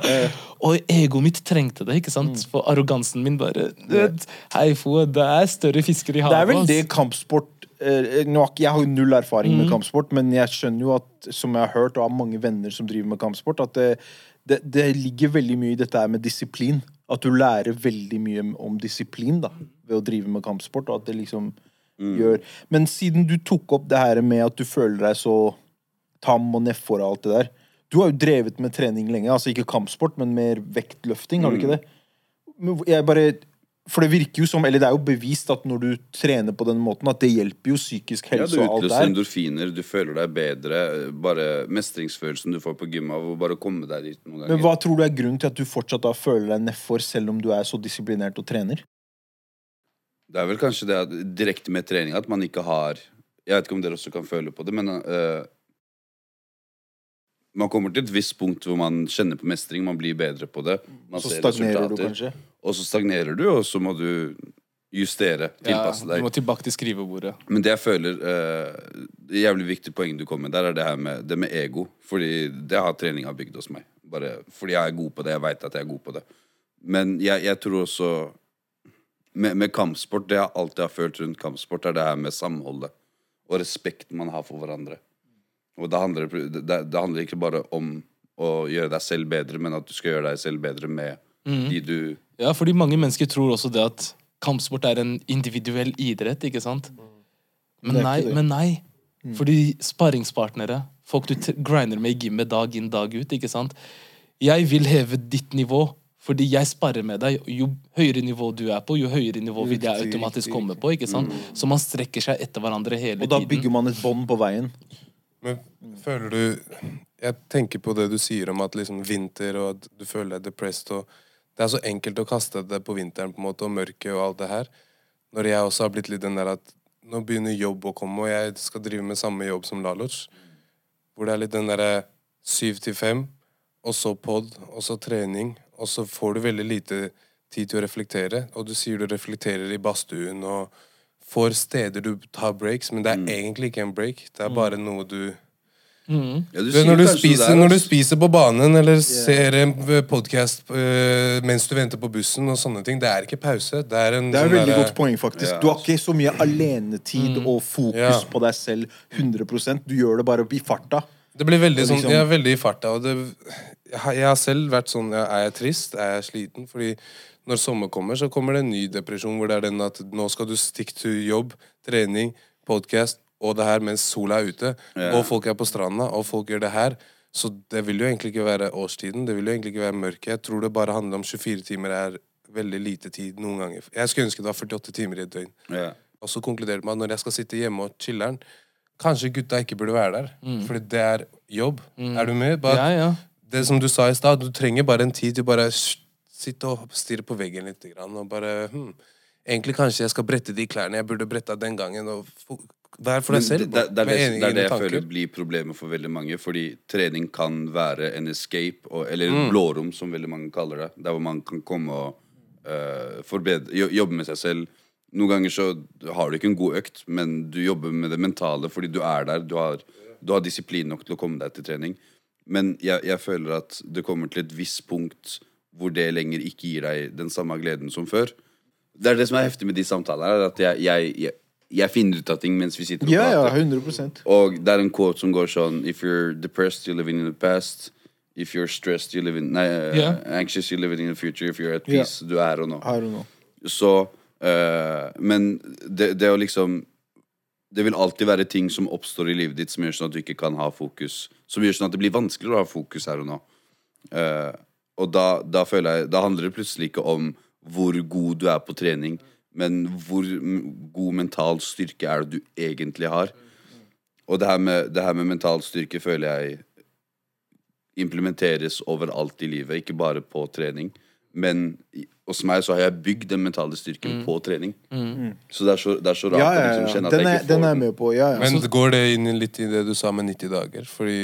Speaker 2: Og egoet mitt trengte det, ikke sant?
Speaker 3: Mm.
Speaker 2: For arrogansen min bare vet, Hei, Fo, det er større fisker i havet.
Speaker 3: Det er vel det kampsport eh, ikke- Jeg har jo null erfaring
Speaker 2: Mm.
Speaker 3: med kampsport, men jeg skjønner jo at, som jeg har hørt, og har mange venner som driver med kampsport, at det, det, det ligger veldig mye i dette med disiplin. At du lærer veldig mye om disiplin da, ved å drive med kampsport. Og at det liksom gjør Men siden du tok opp det her med at du føler deg så tam og nedfor og alt det der Du har jo drevet med trening lenge. Altså ikke kampsport, men mer vektløfting, har du ikke det? Jeg bare For det virker jo som, eller det er jo bevist at når du trener på den måten, at det hjelper jo psykisk helse og alt der.
Speaker 1: Ja, Du utløser endorfiner, du føler deg bedre. Bare mestringsfølelsen du får på gym av å bare komme deg dit noen ganger.
Speaker 3: Men hva tror du er grunnen til at du fortsatt da føler deg nedfor, selv om du er så disiplinert og trener?
Speaker 1: Det er vel kanskje det at, direkte med trening at man ikke har Jeg vet ikke om dere også kan føle på det, men uh, Man kommer til et visst punkt hvor man kjenner på mestring, man blir bedre på det. Man
Speaker 3: Så
Speaker 1: ser
Speaker 3: stagnerer du kanskje?
Speaker 1: Og så stagnerer du, og så må du justere, tilpasse deg.
Speaker 2: Ja, du må tilbake til skrivebordet.
Speaker 1: Men det jeg føler eh, Det jævlig viktig poeng du kom med der, er det her med, det med ego. Fordi det har treninga bygd hos meg. Bare fordi jeg er god på det. Jeg veit at jeg er god på det. Men jeg, jeg tror også med, med kampsport, det jeg alltid har følt rundt kampsport, er det her med samholdet. Og respekten man har for hverandre. Og det handler, det, det handler ikke bare om å gjøre deg selv bedre, men at du skal gjøre deg selv bedre med de du
Speaker 2: Ja, fordi mange mennesker tror også det at kampsport er en individuell idrett, ikke sant? Men
Speaker 3: er
Speaker 2: nei, men nei. Fordi sparringspartnere, folk du grinder med i gymmet dag inn, dag ut, ikke sant? Jeg vil heve ditt nivå, fordi jeg sparrer med deg. Jo høyere nivå du er på, jo høyere nivå vil jeg automatisk komme på, ikke sant? Så man strekker seg etter hverandre hele tiden.
Speaker 3: Og da
Speaker 2: tiden.
Speaker 3: bygger man et bånd på veien.
Speaker 4: Men føler du Jeg tenker på det du sier om at liksom vinter og at du føler deg depressed og Det er så enkelt å kaste det på vinteren på en måte og mørket og alt det her. Når jeg også har blitt litt den der at nå begynner jobb å komme, og jeg skal drive med samme jobb som Laloc. Hvor det er litt den derre syv til fem, og så pod, og så trening. Og så får du veldig lite tid til å reflektere. Og du sier du reflekterer i badstuen og får steder du tar breaks, men det er egentlig ikke en break. Det er bare noe du
Speaker 1: ja,
Speaker 4: du, når, du spiser,
Speaker 1: er,
Speaker 4: når du spiser på banen eller ser en podkast mens du venter på bussen og sånne ting, det er ikke pause. Det er en
Speaker 3: Det er
Speaker 4: et
Speaker 3: veldig
Speaker 4: der,
Speaker 3: godt poeng, faktisk.
Speaker 1: Ja.
Speaker 3: Du har ikke så mye alenetid og fokus
Speaker 4: Ja.
Speaker 3: på deg selv 100% Du gjør det bare i farta.
Speaker 4: Det blir veldig sånn,
Speaker 3: liksom-
Speaker 4: jeg er veldig i farta. Og det, jeg, har, selv vært sånn Er jeg trist? Er jeg sliten? Fordi når sommer kommer, så kommer det en ny depresjon hvor det er den at nå skal du stikke til jobb, trening, podkast og det her mens sola er ute. Og folk er på stranda, og folk gjør det her. Så det vil jo egentlig ikke være årstiden. Det vil jo egentlig ikke være mørket. Jeg tror det bare handler om 24 timer er veldig lite tid noen ganger. Jeg skulle ønske det var 48 timer i et døgn.
Speaker 1: Yeah.
Speaker 4: Og så konkluderte man at når jeg skal sitte hjemme og chiller'n, kanskje gutta ikke burde være der. Fordi det er jobb. Er du med? Bare,
Speaker 2: Ja, ja.
Speaker 4: Det som du sa i stad, du trenger bare en tid til bare sitte og stirre på veggen litt. Og bare hmm, Egentlig kanskje jeg skal brette de klærne jeg burde bretta den gangen. Og Vær for deg selv.
Speaker 1: det, det, det, er det, det er det jeg
Speaker 4: tanker.
Speaker 1: føler blir problemet for veldig mange. Fordi trening kan være en escape, og, eller
Speaker 4: Mm.
Speaker 1: blårom, som veldig mange kaller det. Der hvor man kan komme og uh, forbedre, jobbe med seg selv. Noen ganger så har du ikke en god økt, men du jobber med det mentale fordi du er der. Du har, du har disiplin nok til å komme deg til trening. Men jeg, jeg føler at det kommer til et visst punkt hvor det lenger ikke gir deg den samme gleden som før. Det er det som er heftig med de samtalene, at jeg, jeg, jeg, jeg finner ut av ting mens vi sitter og
Speaker 3: Ja, ja,
Speaker 1: prater.
Speaker 3: 100
Speaker 1: Og det er en quote som går sånn If you're depressed, you're living in the past. If you're stressed, you're living Nei,
Speaker 2: yeah.
Speaker 1: Anxious, you're living in the future. If you're at
Speaker 3: peace,
Speaker 1: peace, du er her og nå.
Speaker 3: Her og nå.
Speaker 1: Så uh, Men det, det å liksom Det vil alltid være ting som oppstår i livet ditt som gjør sånn at du ikke kan ha fokus. Som gjør sånn at det blir vanskeligere å ha fokus her og nå. Uh, og da, da føler jeg Da handler det plutselig ikke om hvor god du er på trening, men hvor god mental styrke er det du egentlig har. Og det her med, det her med mental styrke føler jeg implementeres overalt i livet, ikke bare på trening. Men hos meg så har jeg bygd den mentale styrken på trening. Så det er så, det er så rart
Speaker 3: Ja,
Speaker 1: ja,
Speaker 3: ja,
Speaker 1: liksom kjenne at
Speaker 3: Den
Speaker 1: jeg ikke får den
Speaker 3: er jeg med på. Ja, ja.
Speaker 4: Men går det inn litt i det du sa med 90 dager? Fordi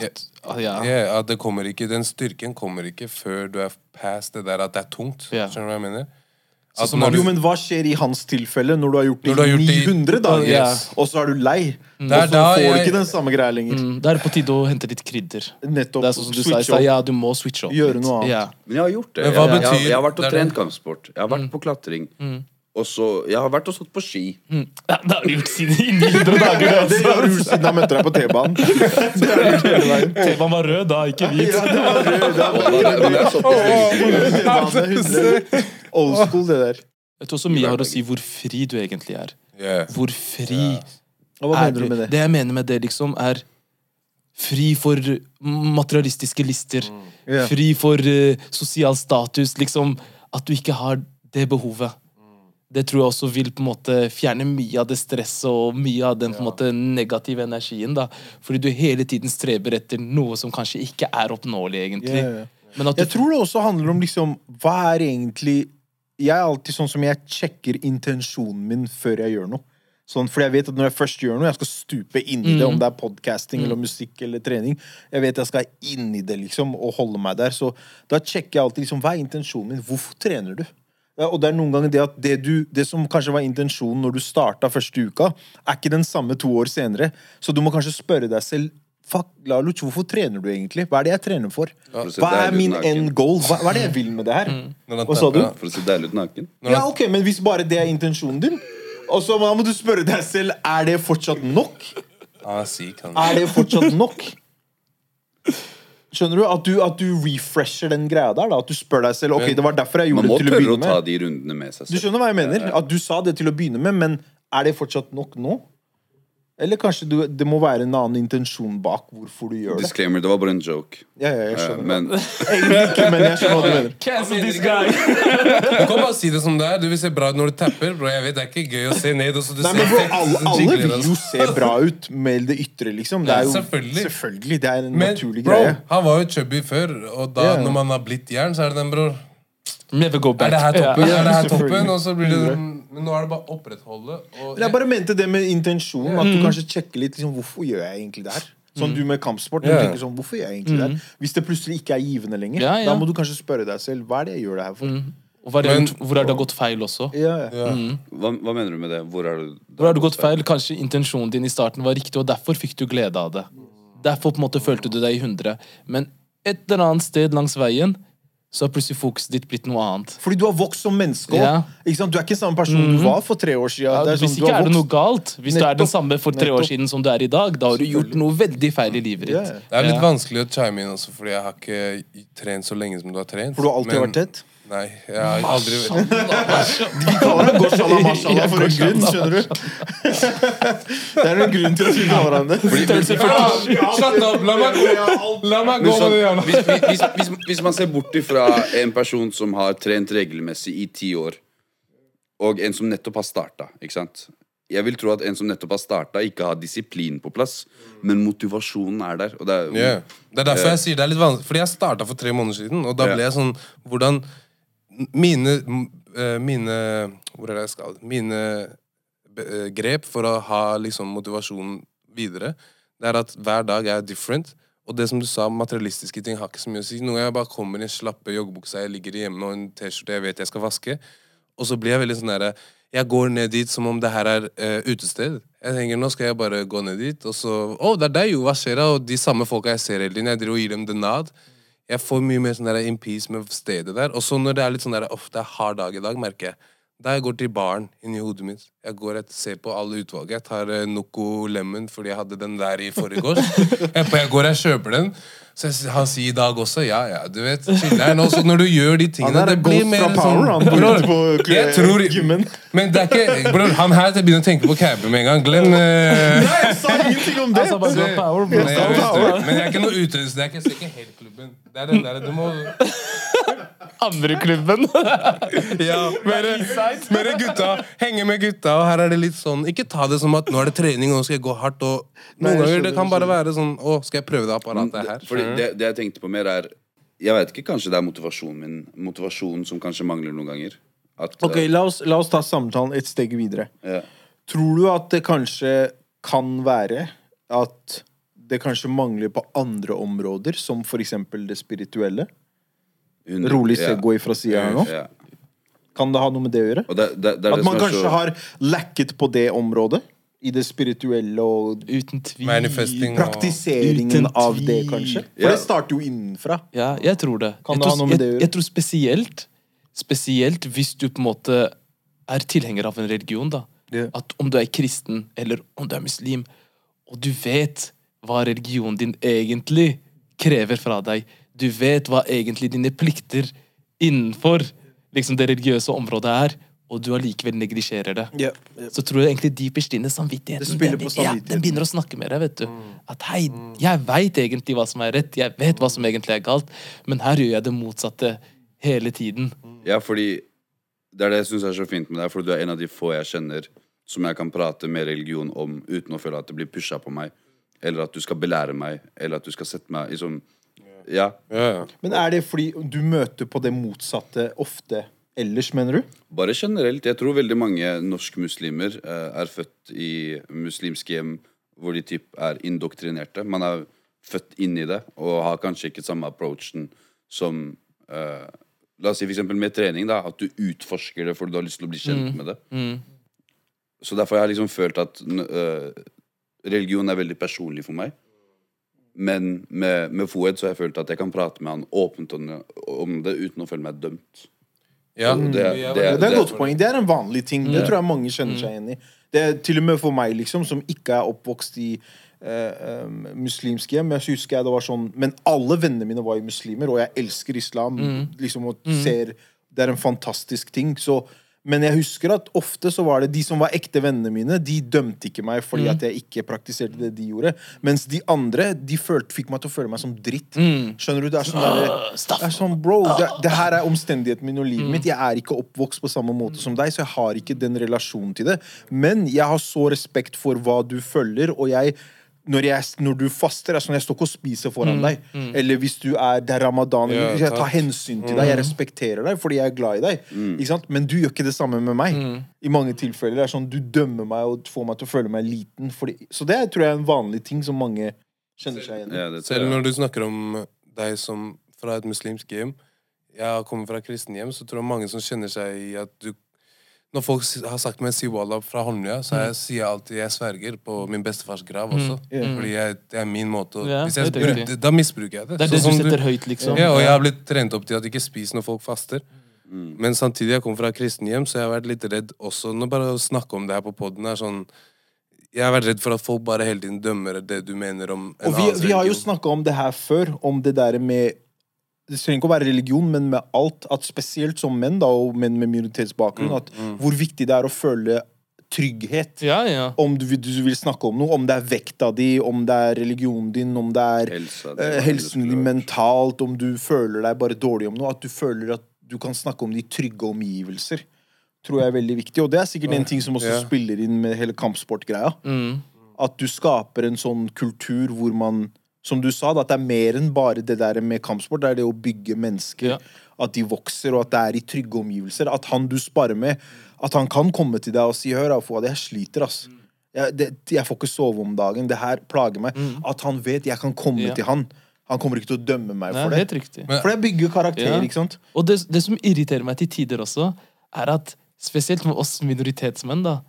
Speaker 2: at, ja.
Speaker 4: ja, at det kommer ikke, Den styrken kommer ikke før du er past det der at det er tungt.
Speaker 2: Ja.
Speaker 4: Skjønner du hva jeg mener?
Speaker 2: Som
Speaker 4: når
Speaker 3: Jo, men hva skjer i hans tilfelle når du har gjort det
Speaker 4: har
Speaker 3: i
Speaker 4: gjort det i-
Speaker 3: 900 dager,
Speaker 2: yes.
Speaker 3: og så er du lei?
Speaker 4: Det er
Speaker 3: Og så får du ikke den samme greia lenger.
Speaker 2: Mm, Da er det på tide å hente litt krydder.
Speaker 3: Nettopp.
Speaker 2: Det er sånn som du sa
Speaker 3: switch
Speaker 2: stad. Ja, du må switche opp.
Speaker 3: Gjøre noe annet.
Speaker 2: Ja.
Speaker 1: Men jeg har gjort det.
Speaker 4: Men hva
Speaker 1: jeg, jeg,
Speaker 4: betyr-
Speaker 1: jeg, jeg har vært og
Speaker 4: det det.
Speaker 1: trent kampsport. Jeg har vært på klatring. Og så Jeg har vært og stått på ski.
Speaker 2: Mm. Ja, det har du gjort siden i 900 dager.
Speaker 3: Altså.
Speaker 2: det,
Speaker 3: har du gjort siden jeg møtte deg på T-banen.
Speaker 2: T-banen var rød da, ikke hvit.
Speaker 3: Ja, det var rød, det var
Speaker 1: Men det såpass lenge siden.
Speaker 3: T-bane, 100. Old school, det der.
Speaker 2: Jeg tror også mye har å si hvor fri du egentlig er. Hvor fri
Speaker 3: Hva
Speaker 2: er
Speaker 3: mener du med det?
Speaker 2: Det jeg mener med det, liksom, er fri for materialistiske lister. Fri for uh, sosial status. Liksom, at du ikke har det behovet. Det tror jeg også vil på en måte fjerne mye av det stresset og mye av den på en måte negative energien. da. Fordi du hele tiden streber etter noe som kanskje ikke er oppnåelig, egentlig. At du,
Speaker 3: Jeg tror det også handler om liksom Hva er egentlig Jeg er alltid sånn som jeg sjekker intensjonen min før jeg gjør noe. Sånn, for jeg vet at når jeg først gjør noe, jeg skal stupe inn i det, om det er podcasting eller musikk eller trening. Jeg vet jeg skal inn i det, liksom, og holde meg der. Så da sjekker jeg alltid liksom, hva er intensjonen min. Hvorfor trener du? Og det er noen ganger det at det, du, det som kanskje var intensjonen når du starta første uka, er ikke den samme to år senere. Så du må kanskje spørre deg selv Fuck, Laluch, hvorfor trener du egentlig? Hva er det jeg trener for? Hva er min end goal? Hva, hva er det jeg vil med det her?
Speaker 4: Når
Speaker 3: Hva sa du?
Speaker 1: For å se deilig ut naken.
Speaker 3: Ja, ok, Men hvis bare det er intensjonen din, og så må du spørre deg selv er det fortsatt nok.
Speaker 4: Han syk, han.
Speaker 3: Er det fortsatt nok? Skjønner du? At du, at du refresher den greia der. da At du spør deg selv Ok, det var derfor jeg gjorde det til å begynne med.
Speaker 1: Man må tørre å ta de rundene med seg selv.
Speaker 3: Du skjønner hva jeg mener? At du sa det til å begynne med, men er det fortsatt nok nå? Eller kanskje du, det må være en annen intensjon bak hvorfor du gjør det?
Speaker 1: Disclaimer, det var bare en joke.
Speaker 3: Ja, ja, jeg
Speaker 1: skjønner
Speaker 3: skjønner
Speaker 1: Men
Speaker 3: Egentlig ikke, men jeg skjønner hva du mener.
Speaker 2: Cancel this guy!
Speaker 4: Du kan bare si det som det er. Du vil se bra ut når du tapper. Bro, jeg vet Det er ikke gøy å se ned. Og så du
Speaker 3: Nei,
Speaker 4: ser
Speaker 3: men bro, alle, alle vil jo se bra ut med det ytre, liksom. Det er jo,
Speaker 4: Ja, selvfølgelig.
Speaker 3: selvfølgelig. Det er en
Speaker 4: Men
Speaker 3: naturlig
Speaker 4: bro,
Speaker 3: greie.
Speaker 4: han var jo chubby før, og da
Speaker 3: yeah.
Speaker 4: når man har blitt jern, så er det den, bror.
Speaker 2: Never go back.
Speaker 4: Er det her toppen?
Speaker 3: Yeah.
Speaker 4: er det her toppen? Og så blir det Men nå er det bare å opprettholde. Og
Speaker 3: jeg bare mente det med intensjonen. At
Speaker 4: Mm.
Speaker 3: du kanskje sjekker litt liksom, Hvorfor gjør jeg egentlig det her? Sånn du med kampsport. Du tenker sånn, hvorfor gjør jeg egentlig det her? Hvis det plutselig ikke er givende lenger,
Speaker 2: Ja, ja.
Speaker 3: da må du kanskje spørre deg selv hva er det jeg gjør det her for.
Speaker 2: Og er det,
Speaker 4: Men-
Speaker 2: hvor har det gått feil også?
Speaker 3: Ja, ja.
Speaker 4: Mm.
Speaker 1: hva, hva mener du med det? Hvor er det
Speaker 2: Hvor har det gått feil? Kanskje intensjonen din i starten var riktig, og derfor fikk du glede av det. Derfor på en måte følte du deg i hundre. Men et eller annet sted langs veien så har plutselig fokuset ditt blitt noe annet.
Speaker 3: Fordi du har vokst som menneske
Speaker 2: Ja.
Speaker 3: Du er ikke samme person du var for tre år siden.
Speaker 2: Ja,
Speaker 3: Det er
Speaker 2: hvis
Speaker 3: sånn, du
Speaker 2: ikke
Speaker 3: har
Speaker 2: er det noe galt. Hvis du er den samme for tre år siden som du er i dag, da har du gjort noe veldig feil i livet ditt.
Speaker 3: Yeah.
Speaker 4: Det er litt
Speaker 2: Ja.
Speaker 4: vanskelig å chime inn også, fordi jeg har ikke trent så lenge som du har trent.
Speaker 3: For du har alltid
Speaker 4: Men-
Speaker 3: vært tett?
Speaker 4: Nei, jeg har aldri
Speaker 3: Vi kaller det Goshala Mashala for en grunn, skjønner du? Det er en grunn til at vi kaller han det.
Speaker 4: Shut up! La meg gå! La meg gå
Speaker 1: sånn,
Speaker 4: med det hjørnet.
Speaker 1: hvis, hvis, hvis, hvis man ser bort ifra en person som har trent regelmessig i ti år, og en som nettopp har starta, ikke sant Jeg vil tro at en som nettopp har starta, ikke har disiplin på plass, men motivasjonen er der. Og det er,
Speaker 4: yeah. Det er derfor jeg sier det er litt vanskelig Fordi jeg starta for tre måneder siden, og da ble jeg sånn Hvordan Mine eh, Mine Hvor er det jeg skal? Mine eh, grep for å ha liksom motivasjon videre, det er at hver dag er different. Og det som du sa, materialistiske ting har ikke så mye å si. Noen ganger jeg bare kommer i en slappe joggebukse, jeg ligger hjemme og en T-skjorte jeg vet jeg skal vaske, og så blir jeg veldig sånn derre Jeg går ned dit som om det her er uh, utested. Jeg tenker, nå skal jeg bare gå ned dit, og så Å, det er deg, jo! Hva skjer da? Og de samme folka jeg ser hele tiden, jeg driver og gir dem the nod. Jeg får mye mer sånn der in peace med stedet der. Og så når det er litt sånn der, Uff, det er hard dag i dag, merker jeg. Da jeg går til baren inni hodet mitt. Jeg går et, ser på alle utvalget. Jeg tar uh, Noco Lemon fordi jeg hadde den der i forgårs. jeg, jeg går og kjøper den. Så han sier i dag også ja, ja, du vet. Chiller'n. Så når du gjør de tingene det blir mer sånn Bror, jeg tror. Men det er ikke Bror, han her begynner å tenke på camping med en gang. Glenn eh,
Speaker 3: Nei, jeg sa ingenting om det!
Speaker 2: Altså, bare, power,
Speaker 4: men, jeg vet. Men jeg er ikke noe utøvelse. Det er ikke, det er ikke helt klubben. Det er den der, du må
Speaker 2: Andre klubben.
Speaker 4: Ja, mere, mere gutta. Henge med gutta, og her er det litt sånn Ikke ta det som at nå er det trening, og nå skal jeg gå hardt. Og noen
Speaker 3: Nei,
Speaker 4: ganger
Speaker 3: skjønner,
Speaker 4: det kan bare være sånn Å, skal jeg prøve det apparatet her?
Speaker 1: Fordi det, det jeg tenkte på mer, er Jeg vet ikke, kanskje det er motivasjonen min Motivasjonen som kanskje mangler noen ganger. At,
Speaker 3: Ok,
Speaker 1: eh,
Speaker 3: la oss, la oss ta samtalen et steg videre.
Speaker 1: ja.
Speaker 3: Tror du at det kanskje kan være at det kanskje mangler på andre områder, som eksempel det spirituelle?
Speaker 1: Hun-
Speaker 3: Rolig
Speaker 1: ja.
Speaker 3: segway fra sida her nå.
Speaker 1: Ja.
Speaker 3: Kan det ha noe med det å gjøre?
Speaker 1: Og det, det, det er
Speaker 3: At man
Speaker 1: som er
Speaker 3: kanskje
Speaker 1: så
Speaker 3: har lacket på det området? I det spirituelle og
Speaker 2: Uten tvil.
Speaker 4: Manifesting og
Speaker 3: praktiseringen
Speaker 2: Uten
Speaker 3: av det, kanskje? For
Speaker 1: Ja.
Speaker 3: det starter jo innenfra.
Speaker 2: Ja, jeg tror det.
Speaker 3: Kan
Speaker 2: jeg
Speaker 3: det ha
Speaker 2: tror,
Speaker 3: noe med det å gjøre?
Speaker 2: jeg tror spesielt Spesielt hvis du på en måte er tilhenger av en religion, da.
Speaker 3: Yeah.
Speaker 2: At om du er kristen, eller om du er muslim, og du vet hva religionen din egentlig krever fra deg, du vet hva egentlig dine plikter innenfor liksom det religiøse området er, og du allikevel neglisjerer det. så tror jeg egentlig dypest inne samvittigheten
Speaker 3: på
Speaker 2: ja, den begynner å snakke med deg. vet du At hei, jeg veit egentlig hva som er rett, jeg vet hva som egentlig er galt, men her gjør jeg det motsatte hele tiden.
Speaker 1: Ja, fordi Det er det jeg syns er så fint med deg, for du er en av de få jeg kjenner som jeg kan prate med religion om uten å føle at det blir pusha på meg, eller at du skal belære meg, eller at du skal sette meg i sånn Ja.
Speaker 4: Ja, ja.
Speaker 3: Men er det fordi du møter på det motsatte ofte ellers, mener du?
Speaker 1: Bare generelt. Jeg tror veldig mange norskmuslimer eh, er født i muslimske hjem hvor de typ er indoktrinerte. Man er født inn i det og har kanskje ikke samme approachen som eh, La oss si for eksempel med trening, da, at du utforsker det fordi du har lyst til å bli kjent med det. Så derfor har jeg liksom følt at eh, religion er veldig personlig for meg. Men med, med Foed så har jeg følt at jeg kan prate med han åpent om det, om det uten å føle meg dømt.
Speaker 4: ja.
Speaker 1: det, det-
Speaker 3: det- det er et godt poeng. Det er en vanlig ting. Det tror jeg mange kjenner seg igjen i. Det er til og med for meg, liksom, som ikke er oppvokst i eh, muslimske hjem. Jeg husker jeg det var sånn Men alle vennene mine var jo muslimer, og jeg elsker islam. Liksom, og ser Det er en fantastisk ting. Så men jeg husker at ofte så var det de som var ekte vennene mine, de dømte ikke meg fordi at jeg ikke praktiserte det de gjorde. Mens de andre de følte, fikk meg til å føle meg som dritt. Skjønner du? Det er sånn der, det er sånn, bro, det, det her er omstendigheten min og livet mitt. Jeg er ikke oppvokst på samme måte som deg, så jeg har ikke den relasjonen til det. Men jeg har så respekt for hva du følger, og jeg når, jeg, når du faster, er sånn, jeg står ikke og spiser foran deg. Eller hvis du er, det er ramadan,
Speaker 4: Ja,
Speaker 3: jeg tar hensyn til deg. Jeg respekterer deg fordi jeg er glad i deg. Ikke sant? Men du gjør ikke det samme med meg. I mange tilfeller det er sånn, Du dømmer meg og får meg til å føle meg liten. Fordi, så det tror jeg er en vanlig ting som mange kjenner seg igjen i.
Speaker 1: Ja,
Speaker 4: Selv når du snakker om deg som fra et muslimsk hjem Jeg kommer fra kristen hjem, så tror jeg mange som kjenner seg i at du Når folk har sagt meg 'si wallah' fra Holmlia, så jeg, sier jeg alltid 'jeg sverger' på min bestefars grav også. Fordi jeg, det er min måte å
Speaker 2: Ja,
Speaker 4: hvis jeg. Da misbruker jeg det.
Speaker 2: Det er det du
Speaker 4: som
Speaker 2: setter høyt, liksom.
Speaker 4: Ja, og jeg har blitt trent opp til at ikke spis når folk faster. Men samtidig, jeg kommer fra kristenhjem, så jeg har vært litt redd også. Når bare å snakke om det her på poden er sånn Jeg har vært redd for at folk bare hele tiden dømmer det du mener om en
Speaker 3: Og vi,
Speaker 4: annen
Speaker 3: vi har jo snakka om det her før, om det der med Det trenger ikke å være religion, men med alt. At spesielt som menn, da, og menn med minoritetsbakgrunn, at hvor viktig det er å føle trygghet.
Speaker 2: Ja, ja.
Speaker 3: Om du, vil- du vil snakke om noe, om det er vekta di, om det er religionen din, om det er
Speaker 1: Helsa det
Speaker 3: eh, helsen din mentalt, om du føler deg bare dårlig om noe. At du føler at du kan snakke om de trygge omgivelser. Tror jeg er veldig viktig. Og det er sikkert en ting som også
Speaker 4: Ja.
Speaker 3: spiller inn med hele kampsportgreia. At du skaper en sånn kultur hvor man Som du sa, da, at det er mer enn bare det der med kampsport. Det er det å bygge mennesker.
Speaker 2: Ja.
Speaker 3: At de vokser, og at det er i trygge omgivelser. At han du sparer med, at han kan komme til deg og si 'Hør, Fuad, jeg sliter, ass'. Jeg, det, jeg får ikke sove om dagen. Det her plager meg. At han vet jeg kan komme
Speaker 2: Ja.
Speaker 3: til han. Han kommer ikke til å dømme meg
Speaker 2: Nei,
Speaker 3: for
Speaker 2: helt
Speaker 3: det.
Speaker 2: riktig.
Speaker 3: For det bygger karakter,
Speaker 2: Ja.
Speaker 3: ikke sant?
Speaker 2: Og det, det som irriterer meg til tider også, er at spesielt med oss minoritetsmenn, da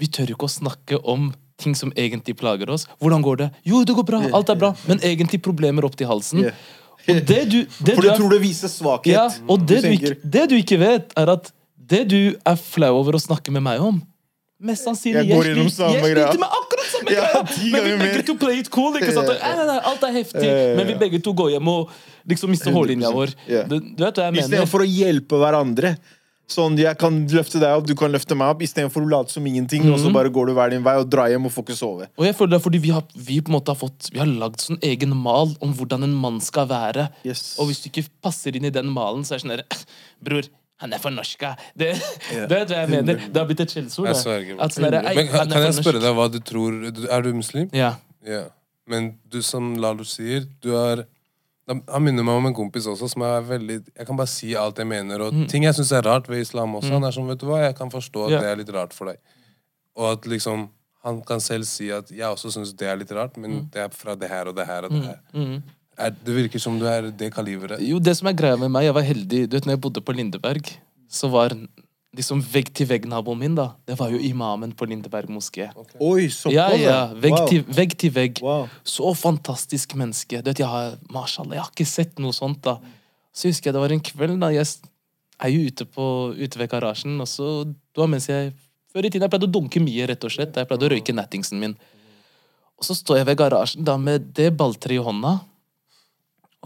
Speaker 2: Vi tør ikke å snakke om ting som egentlig plager oss. Hvordan går det? Jo, det går bra, alt er bra, men egentlig problemer opp til halsen. Og det du, det
Speaker 3: For
Speaker 2: du er
Speaker 3: tror det viser svakhet.
Speaker 2: Ja, og det du, ikke, det du ikke vet, er at det du er flau over å snakke med meg om Mest sannsynlig
Speaker 3: Jeg gjennom
Speaker 2: jeg sliter med akkurat samme
Speaker 3: Ja,
Speaker 2: greia! Men vi begge to play it cool. Ikke sant? Nei, nei, nei, alt er heftig, men vi begge to går hjem og liksom mister hårlinja vår. Du, du vet hva jeg mener?
Speaker 3: Istedenfor å hjelpe hverandre. Sånn, Jeg kan løfte deg opp, du kan løfte meg opp, istedenfor å late som ingenting. Og
Speaker 2: Mhm.
Speaker 3: så bare går du hver din vei og drar hjem og får ikke sove.
Speaker 2: Og jeg føler det er fordi vi har, vi på en måte har fått Vi har lagd sånn egen mal om hvordan en mann skal være.
Speaker 3: Yes.
Speaker 2: Og hvis du ikke passer inn i den malen, så er det sånn der Bror, han er fornorska. Det, det vet du hva jeg mener. Det har blitt et skjellsord.
Speaker 4: Jeg sverger.
Speaker 2: At sånn der, «Ei,
Speaker 4: Men kan,
Speaker 2: er
Speaker 4: jeg spørre deg hva du tror Er du muslim?
Speaker 2: Ja.
Speaker 4: Ja. Men du som Lalo sier, du er Han minner meg om en kompis også som er veldig Jeg kan bare si alt jeg mener, og ting jeg syns er rart ved islam også. Han er sånn, vet du hva, jeg kan forstå at
Speaker 2: yeah.
Speaker 4: det er litt rart for deg. Og at liksom Han kan selv si at jeg også syns det er litt rart, men det er fra det her og det her og det her. Er, det virker som du er det kaliberet.
Speaker 2: Jo, det som er greia med meg, jeg var heldig. Du vet, når jeg bodde på Lindeberg, så var liksom vegg-til-vegg-naboen min, da. Det var jo imamen på Lindeberg moské.
Speaker 3: Oi, såpass!
Speaker 2: Ja, ja. Vegg
Speaker 3: Wow.
Speaker 2: til vegg. Til vegg.
Speaker 3: Wow.
Speaker 2: Så fantastisk menneske. Du vet, jeg har, mashallah, jeg har ikke sett noe sånt, da. Så husker jeg det var en kveld, da. Jeg er jo ute, på, ute ved garasjen, og så Det var mens jeg Før i tiden jeg pleide å dunke mye, rett og slett. Jeg pleide å røyke nattingsen min. Og så står jeg ved garasjen da med det balltreet i hånda.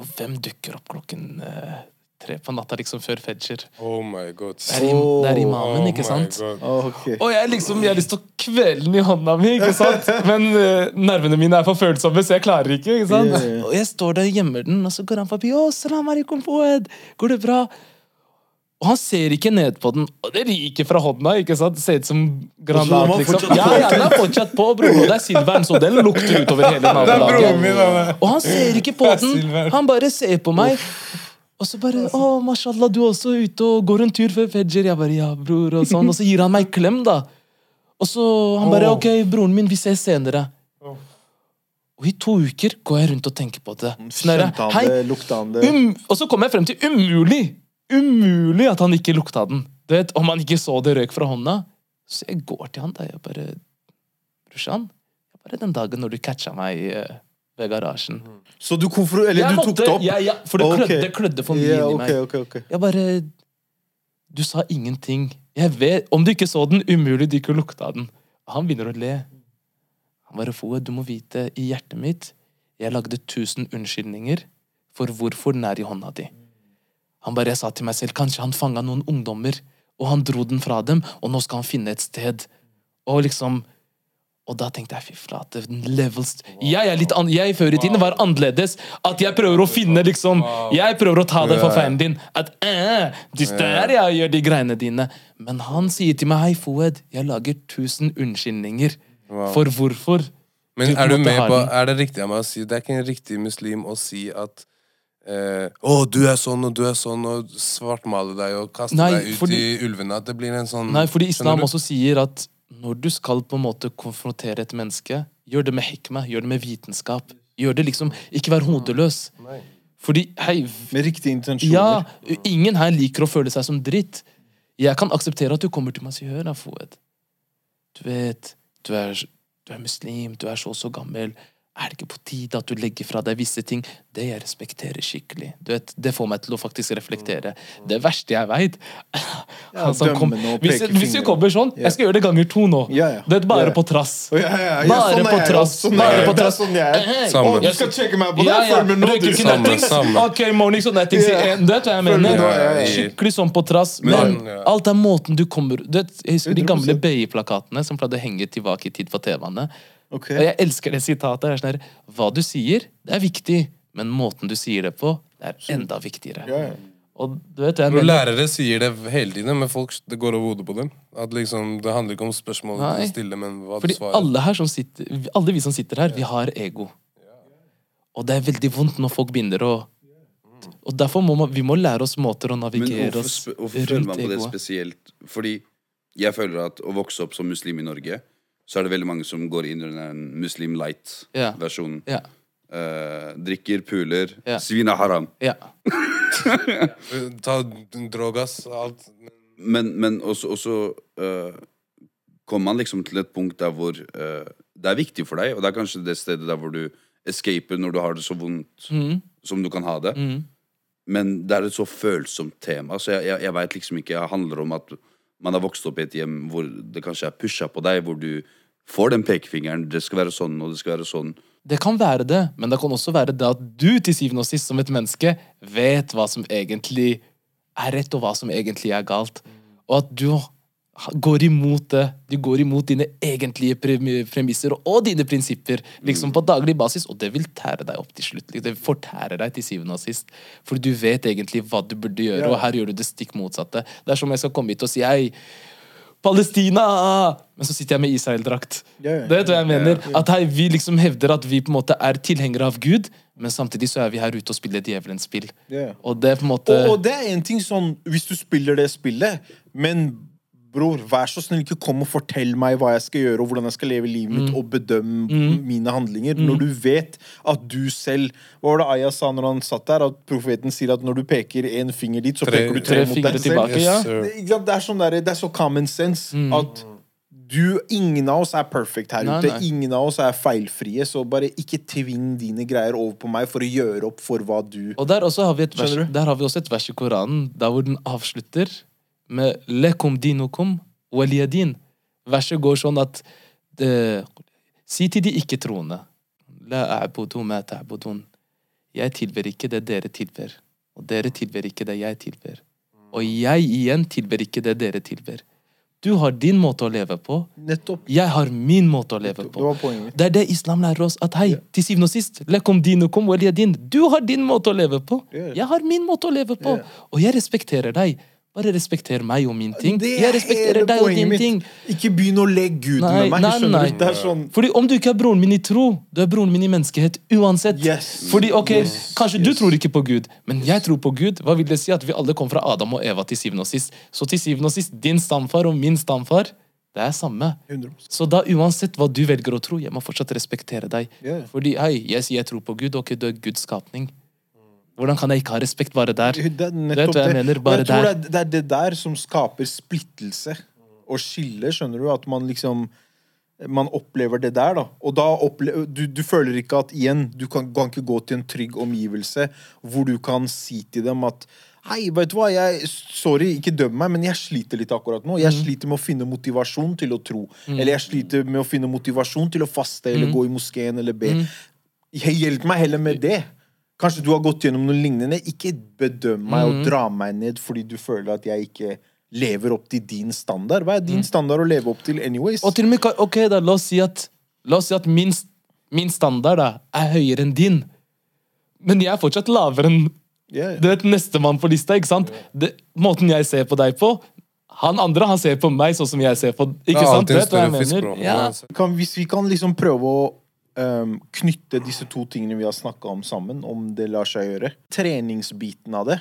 Speaker 2: Og hvem dukker opp klokken eh, tre på natta, liksom før fedger?
Speaker 4: Oh my god.
Speaker 2: Det er, im det er imamen,
Speaker 4: Oh
Speaker 2: ikke
Speaker 4: my
Speaker 2: sant?
Speaker 4: God.
Speaker 3: Åh.
Speaker 2: Og jeg liksom, jeg har lyst til å kvele den i hånda mi, ikke sant? Men uh, nervene mine er for følsomme, så jeg klarer ikke. ikke sant?
Speaker 3: Yeah.
Speaker 2: Og jeg står der og gjemmer den, og så går han forbi. Å, salam alaikum, poed. Går det bra? Og han ser ikke ned på den, og det ryker fra hånda. ikke sant? Det ser ut som granat. liksom. Ja, ja, den er fortsatt på, bror. Og det er silveren, så den lukter utover hele nabolaget. Og han ser ikke på den. Han bare ser på meg. Og så bare 'Å, mashallah, du er også ute og går en tur før Fedger.' Jeg bare 'Ja, bror', og sånn. Og så gir han meg klem, da. Og så han bare 'Ok, broren min, vi ses senere'. Og i to uker går jeg rundt og tenker på det. Sånn
Speaker 3: Kjente han
Speaker 2: «Hei, um, og så kom jeg frem til umulig Umulig at han ikke lukta den. Du vet, Om han ikke så det røyk fra hånda. Så jeg går til han da. Jeg bare Brorsan, den dagen når du catcha meg eh, ved garasjen
Speaker 3: Så du konfro... Eller
Speaker 2: Jeg
Speaker 3: du tok det opp?
Speaker 2: Ja, ja, for det
Speaker 3: Ok.
Speaker 2: klødde, klødde for mye
Speaker 3: yeah,
Speaker 2: inni
Speaker 3: okay,
Speaker 2: meg.
Speaker 3: Okay, okay.
Speaker 2: Jeg bare Du sa ingenting. Jeg vet, Om du ikke så den, umulig du ikke lukta den. Han begynner å le. Han bare Foe, du må vite, i hjertet mitt Jeg lagde tusen unnskyldninger for hvorfor den er i hånda di. Han bare, Jeg sa til meg selv kanskje han fanga noen ungdommer, og han dro den fra dem, og nå skal han finne et sted. Og liksom og da tenkte jeg fy flate, levels Jeg er litt an Jeg før i tiden var annerledes. At jeg prøver å finne liksom Jeg prøver å ta det for fanen din. At eh, er der ja, gjør de greiene dine. Men han sier til meg Hei, Foed, jeg lager tusen unnskyldninger for hvorfor.
Speaker 4: Men
Speaker 2: Du
Speaker 4: er du med på. Er det riktig av meg å si Det er ikke en riktig muslim å si at eh, Å, du er sånn og du er sånn, og svartmale deg og kaste
Speaker 2: Nei,
Speaker 4: deg ut
Speaker 2: fordi-
Speaker 4: i ulvene. At det blir en sånn
Speaker 2: Nei, fordi islam også sier at når du skal på en måte konfrontere et menneske, gjør det med hikma, gjør det med vitenskap. Gjør det liksom Ikke vær hodeløs. Fordi, hei,
Speaker 3: Med riktige intensjoner.
Speaker 2: Ja, ingen her liker å føle seg som dritt. Jeg kan akseptere at du kommer til meg og sier Hør Foed. Du vet, du er, du er muslim, du er så og så gammel. Er det ikke på tide at du legger fra deg visse ting? Det jeg respekterer skikkelig. Du vet, Det får meg til å faktisk reflektere. Det verste jeg veit
Speaker 3: Ja, kom,
Speaker 2: hvis, hvis vi kommer sånn. Jeg skal gjøre det ganger to nå.
Speaker 3: Ja, ja.
Speaker 2: Det er bare på trass.
Speaker 3: Ja, ja, ja.
Speaker 2: Bare
Speaker 3: sånn
Speaker 2: på trass.
Speaker 3: Sånn
Speaker 2: Bare på trass.
Speaker 3: sånn jeg er.
Speaker 4: Samme.
Speaker 3: Du skal sjekke meg på det?
Speaker 2: Ja, ja.
Speaker 4: Samme, samme.
Speaker 2: Ok, mornings og nettings Yeah. Du vet hva jeg mener. Skikkelig sånn på trass. Men
Speaker 4: Men-
Speaker 2: alt er måten du kommer du vet, Jeg husker de gamle BI-plakatene som pleide å henge tilbake i tid for TV-ene.
Speaker 3: Ok.
Speaker 2: Og jeg elsker det sitatet. Er sånn her, Hva du sier, det er viktig, men måten du sier det på, det er enda viktigere.
Speaker 3: Ja, ja.
Speaker 2: Og du vet jeg mener.
Speaker 4: lærere sier det hele tiden, men folk, det går over hodet på dem. At liksom, Det handler ikke om spørsmålet
Speaker 2: Nei.
Speaker 4: du stiller, men hva du svarer.
Speaker 2: alle her som sitter Alle vi som sitter her, vi har ego. Og det er veldig vondt når folk begynner å Og derfor må man, vi må lære oss måter å navigere oss
Speaker 1: rundt egoet. hvorfor føler man på det spesielt? Fordi jeg føler at å vokse opp som muslim i Norge, så er det veldig mange som går inn under den muslim light-versjonen.
Speaker 2: Ja.
Speaker 1: Eh, drikker, puler,
Speaker 2: Ja.
Speaker 1: svin er haram.
Speaker 2: ja.
Speaker 4: Ta drogas, alt.
Speaker 1: Men, men også, også uh, kommer man liksom til et punkt der hvor uh, det er viktig for deg, og det er kanskje det stedet der hvor du escaper når du har det så vondt
Speaker 2: Mm.
Speaker 1: som du kan ha det.
Speaker 2: Mm.
Speaker 1: Men det er et så følsomt tema, så jeg, jeg, jeg veit liksom ikke Det handler om at man har vokst opp i et hjem hvor det kanskje er pusha på deg, hvor du får den pekefingeren. Det skal være sånn, og det skal være sånn.
Speaker 2: Det kan være det, men det kan også være det at du til syvende og sist som et menneske vet hva som egentlig er rett, og hva som egentlig er galt. Og at du går imot det. Du går imot dine egentlige premisser og dine prinsipper liksom på daglig basis, og det vil tære deg opp til slutt. Det fortærer deg til syvende og sist. For du vet egentlig hva du burde gjøre, og her gjør du det stikk motsatte. Det er som om jeg skal komme hit og si hei, Palestina! Men så sitter jeg med Israel-drakt.
Speaker 3: Ja.
Speaker 2: Det du hva jeg mener. At hei, Vi liksom hevder at vi på en måte er tilhengere av Gud, men samtidig så er vi her ute og spiller djevelens spill. Og det er på en måte
Speaker 3: Og, og det er en ting sånn Hvis du spiller det spillet, men bror, vær så snill, ikke kom og fortell meg hva jeg skal gjøre, og hvordan jeg skal leve livet
Speaker 2: Mm.
Speaker 3: mitt, og bedømme mine handlinger, når du vet at du selv Hva var det Aya sa når han satt der? At profeten sier at når du peker en finger dit, så
Speaker 4: Tre-
Speaker 3: peker du
Speaker 2: tre
Speaker 3: tre, mot deg selv.
Speaker 2: tilbake, ja.
Speaker 4: Yes.
Speaker 3: Det, det er sånn der, det er så common sense
Speaker 2: Mm.
Speaker 3: at du, ingen av oss er perfect her
Speaker 2: Nei,
Speaker 3: ute.
Speaker 2: nei.
Speaker 3: Ingen av oss er feilfrie, så bare ikke tving dine greier over på meg for å gjøre opp for hva du
Speaker 2: Og der, har vi vers, der har vi også et vers i Koranen der hvor den avslutter med Lekum dinukum waliyadin. Verset går sånn at det, Si til de ikke-troende La a'budu ma ta'budun. Jeg tilber ikke det dere tilber, og dere tilber ikke det jeg tilber. Og jeg igjen tilber ikke det dere tilber. Du har din måte å leve på,
Speaker 3: Nettopp.
Speaker 2: jeg har min måte å leve på.
Speaker 3: Det.
Speaker 2: Det er det islam lærer oss. At hei, til syvende og sist lekom dinukum waliyadin. Du har din måte å leve på. Jeg har min måte å leve på. Og jeg respekterer deg. Bare respekter meg og min ting.
Speaker 3: Det er
Speaker 2: Jeg respekterer deg og din
Speaker 3: mitt.
Speaker 2: ting.
Speaker 3: Ikke begynn å legge Gud
Speaker 2: Nei,
Speaker 3: med meg.
Speaker 2: nei, nei.
Speaker 3: Sånn
Speaker 2: Fordi om du ikke er broren min i tro, du er broren min i menneskehet uansett.
Speaker 3: Yes.
Speaker 2: Fordi, ok,
Speaker 3: Yes.
Speaker 2: Kanskje du tror ikke på Gud, men jeg tror på Gud. Hva vil det si? At vi alle kom fra Adam og Eva til syvende og sist. Så til syvende og sist, din stamfar og min stamfar, det er samme.
Speaker 3: 100%.
Speaker 2: Så da uansett hva du velger å tro, jeg må fortsatt respektere deg.
Speaker 3: Ja.
Speaker 2: Fordi hei, jeg sier jeg tror på Gud, ok, du er Guds skapning. Hvordan kan jeg ikke ha respekt bare der?
Speaker 3: Det er
Speaker 2: vet hva jeg
Speaker 3: det.
Speaker 2: mener, bare
Speaker 3: jeg tror
Speaker 2: der.
Speaker 3: det er, det er det der som skaper splittelse og skille, skjønner du? At man liksom man opplever det der, da. Og da opplever, du, du føler ikke at igjen, du kan, kan ikke gå til en trygg omgivelse hvor du kan si til dem at Hei, vet du hva, jeg, sorry, ikke døm meg, men jeg sliter litt akkurat nå. Jeg sliter med å finne motivasjon til å tro. Eller jeg sliter med å finne motivasjon til å faste eller gå i moskeen eller be. Hjelp meg heller med det. Kanskje du har gått gjennom noe lignende. Ikke bedøm meg og dra meg ned fordi du føler at jeg ikke lever opp til din standard. Hva er din standard å leve opp til anyways?
Speaker 2: Og til og med, ok da, la oss si at, la oss si at min, min standard da, er høyere enn din. Men jeg er fortsatt lavere enn
Speaker 3: Yeah.
Speaker 2: du vet, nestemann på lista. ikke sant? Det, måten jeg ser på deg på Han andre han ser på meg sånn som jeg ser på Ikke
Speaker 4: er
Speaker 2: sant? Vet hva jeg
Speaker 4: fisk,
Speaker 2: mener? Ja.
Speaker 3: Kan, hvis vi kan liksom prøve å ehm, knytte disse to tingene vi har snakka om sammen, om det lar seg gjøre. Treningsbiten av det.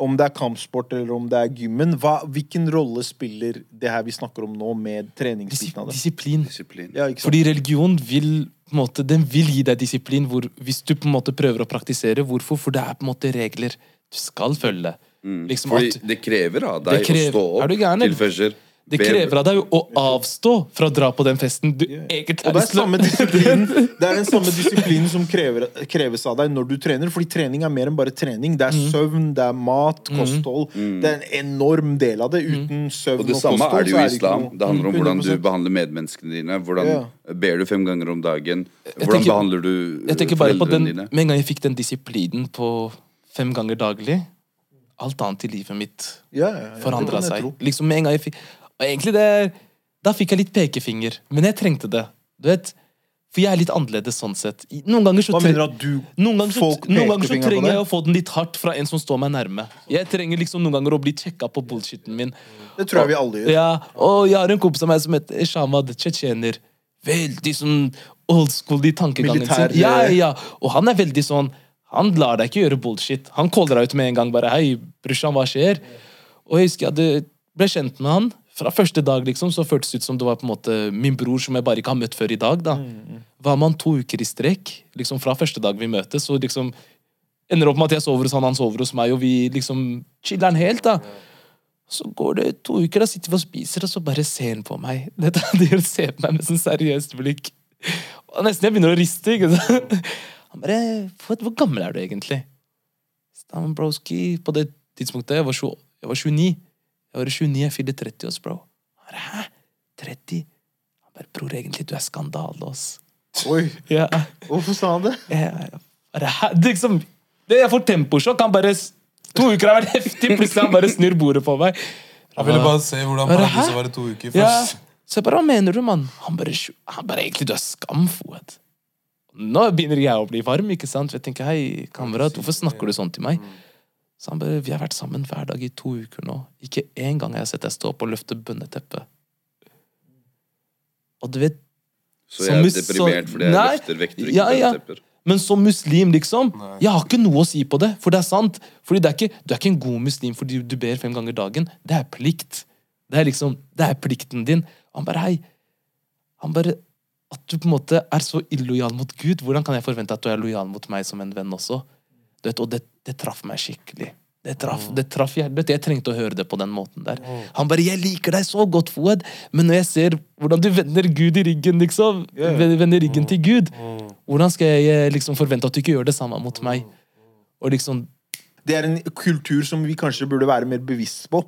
Speaker 3: Om det er kampsport eller om det er gymmen. Hva, hvilken rolle spiller det her vi snakker om nå, med treningsbiten av det?
Speaker 2: disiplin.
Speaker 1: Disiplin.
Speaker 3: Ja, ikke sant?
Speaker 2: Fordi religion vil på en måte, den vil gi deg disiplin hvor, hvis du på en måte prøver å praktisere. Hvorfor? For det er på en måte regler du skal følge. Liksom
Speaker 1: Mm. Fordi
Speaker 2: at
Speaker 1: det krever av deg
Speaker 2: krever-
Speaker 1: å stå opp til
Speaker 2: eller? Det krever av deg å avstå fra å dra på den festen du egentlig
Speaker 3: det er,
Speaker 2: lyst til
Speaker 3: samme det er den samme disiplinen som krever, kreves av deg når du trener. Fordi trening er mer enn bare trening. Det er
Speaker 2: Mm.
Speaker 3: søvn, det er mat, kosthold. Det er en enorm del av det. Uten søvn
Speaker 1: Og kosthold
Speaker 3: og
Speaker 1: samme
Speaker 3: kosthold
Speaker 1: er det jo i islam. Det handler om hvordan du behandler medmenneskene dine. Hvordan ber du fem ganger om dagen? Hvordan
Speaker 2: tenker-
Speaker 1: behandler du
Speaker 2: på den,
Speaker 1: dine?
Speaker 2: Med en gang jeg fikk den disiplinen på fem ganger daglig Alt annet i livet mitt
Speaker 3: Ja, ja, ja,
Speaker 2: forandra seg. Liksom med en gang jeg fikk Og egentlig det Da fikk jeg litt pekefinger. Men jeg trengte det. Du vet For jeg er litt annerledes sånn sett. Noen ganger så
Speaker 3: Hva
Speaker 2: tre-
Speaker 3: mener du at du
Speaker 2: Noen ganger, så, noen ganger så trenger jeg å få den litt hardt fra en som står meg nærme. Jeg trenger liksom noen ganger å bli sjekka på bullshitten min.
Speaker 3: Det tror jeg vi alle gjør.
Speaker 2: Ja, og jeg har en kompis av meg som heter Shamad, tsjetsjener. Veldig sånn old school i tankegangen
Speaker 3: Militær,
Speaker 2: sin. Ja,
Speaker 3: eh,
Speaker 2: ja, Og han er veldig sånn Han lar deg ikke gjøre bullshit. Han caller deg ut med en gang. bare, hei, brorsan, hva skjer? Og jeg husker jeg hadde- ble kjent med han. Fra første dag liksom, så føltes det ut som det var på en måte min bror som jeg bare ikke har møtt før i dag. da. Var man to uker i strekk, liksom fra første dag vi møtes, så liksom ender opp med at jeg sover hos han, han sover hos meg, og vi liksom chiller'n helt. da. Så går det to uker, da sitter vi og spiser, og så bare ser han på meg. Dette, det ser på meg med sånn seriøst blikk. Og nesten jeg begynner å riste. ikke sant? Han bare hvor gammel er du egentlig? Stammen broski På det tidspunktet jeg var, 20, jeg var 29. Jeg var 29, jeg fyller 30 års, bro. Han bare, Hæ? 30? Han bare Bror, egentlig, du er skandale, ass.
Speaker 3: Oi,
Speaker 2: Ja.
Speaker 3: hvorfor sa han det?
Speaker 2: Jeg, bare, hæ? det, liksom, det Jeg får temposjokk. Han bare To uker har vært heftig, plutselig han bare snur bordet på meg.
Speaker 4: Han ville bare se hvordan paradiset var i to uker
Speaker 2: Ja.
Speaker 4: først.
Speaker 2: Så jeg bare, hva mener du, mann? Han bare, han bare egentlig, du er skam, Fouad. Nå begynner jeg å bli varm, ikke sant? Jeg tenker, hei, kamerat, hvorfor snakker du sånn til meg? Så han bare, vi har vært sammen hver dag i to uker nå. Ikke én gang har jeg sett deg stå opp og løfte bønneteppet. Og du vet,
Speaker 1: Så jeg er
Speaker 2: mus-
Speaker 1: deprimert fordi jeg
Speaker 2: Nei.
Speaker 1: løfter vekter og
Speaker 2: Ja,
Speaker 1: ikke
Speaker 2: ja.
Speaker 1: bønnetepper.
Speaker 2: Men som muslim, liksom, jeg har ikke noe å si på det. For det er sant. Fordi det er ikke, du er ikke en god muslim fordi du ber fem ganger dagen. Det er plikt. Det er liksom, det er plikten din. Han bare, hei. Han bare, At du på en måte er så illojal mot Gud, hvordan kan jeg forvente at du er lojal mot meg som en venn også? Vet, og det, det traff meg skikkelig. Det traff, det traff hjertet. Jeg trengte å høre det på den måten der. Han bare 'Jeg liker deg så godt, Fouad', men når jeg ser hvordan du vender Gud i ryggen, liksom. Vender ryggen til Gud, hvordan skal jeg eh, liksom forvente at du ikke gjør det samme mot meg? Og liksom
Speaker 3: Det er en kultur som vi kanskje burde være mer bevisst på.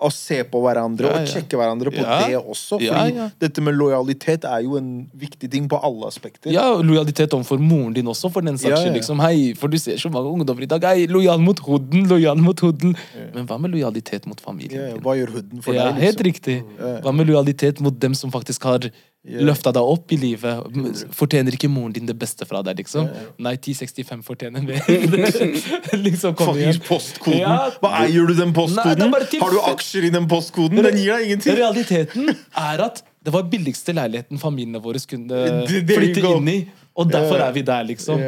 Speaker 3: Å se på hverandre
Speaker 2: Mm. Ja,
Speaker 3: og sjekke hverandre på det også. Fordi dette med lojalitet er jo en viktig ting på alle aspekter.
Speaker 2: Ja, lojalitet overfor moren din også, for den saks skyld. Liksom, hei, for du ser så mange ungdommer i dag. Hei, lojal mot hooden, lojal mot hoden. Men hva med lojalitet mot familien
Speaker 3: Ja,
Speaker 2: din?
Speaker 3: hva gjør hooden for
Speaker 2: Ja,
Speaker 3: deg?
Speaker 2: helt
Speaker 3: Liksom?
Speaker 2: riktig. Hva med lojalitet mot dem som faktisk har Løfta deg opp i livet. Fortjener ikke moren din det beste fra deg, liksom? Nei, 1065 fortjener mer. liksom, kom igjen.
Speaker 3: postkoden.
Speaker 2: Ja.
Speaker 3: Hva eier du den postkoden?
Speaker 2: Nei,
Speaker 3: Har du aksjer i den postkoden? Den gir deg ingenting.
Speaker 2: Realiteten er at det var billigste leiligheten familiene våre kunne
Speaker 3: Det-
Speaker 2: flytte inn i. Og derfor er vi der, liksom.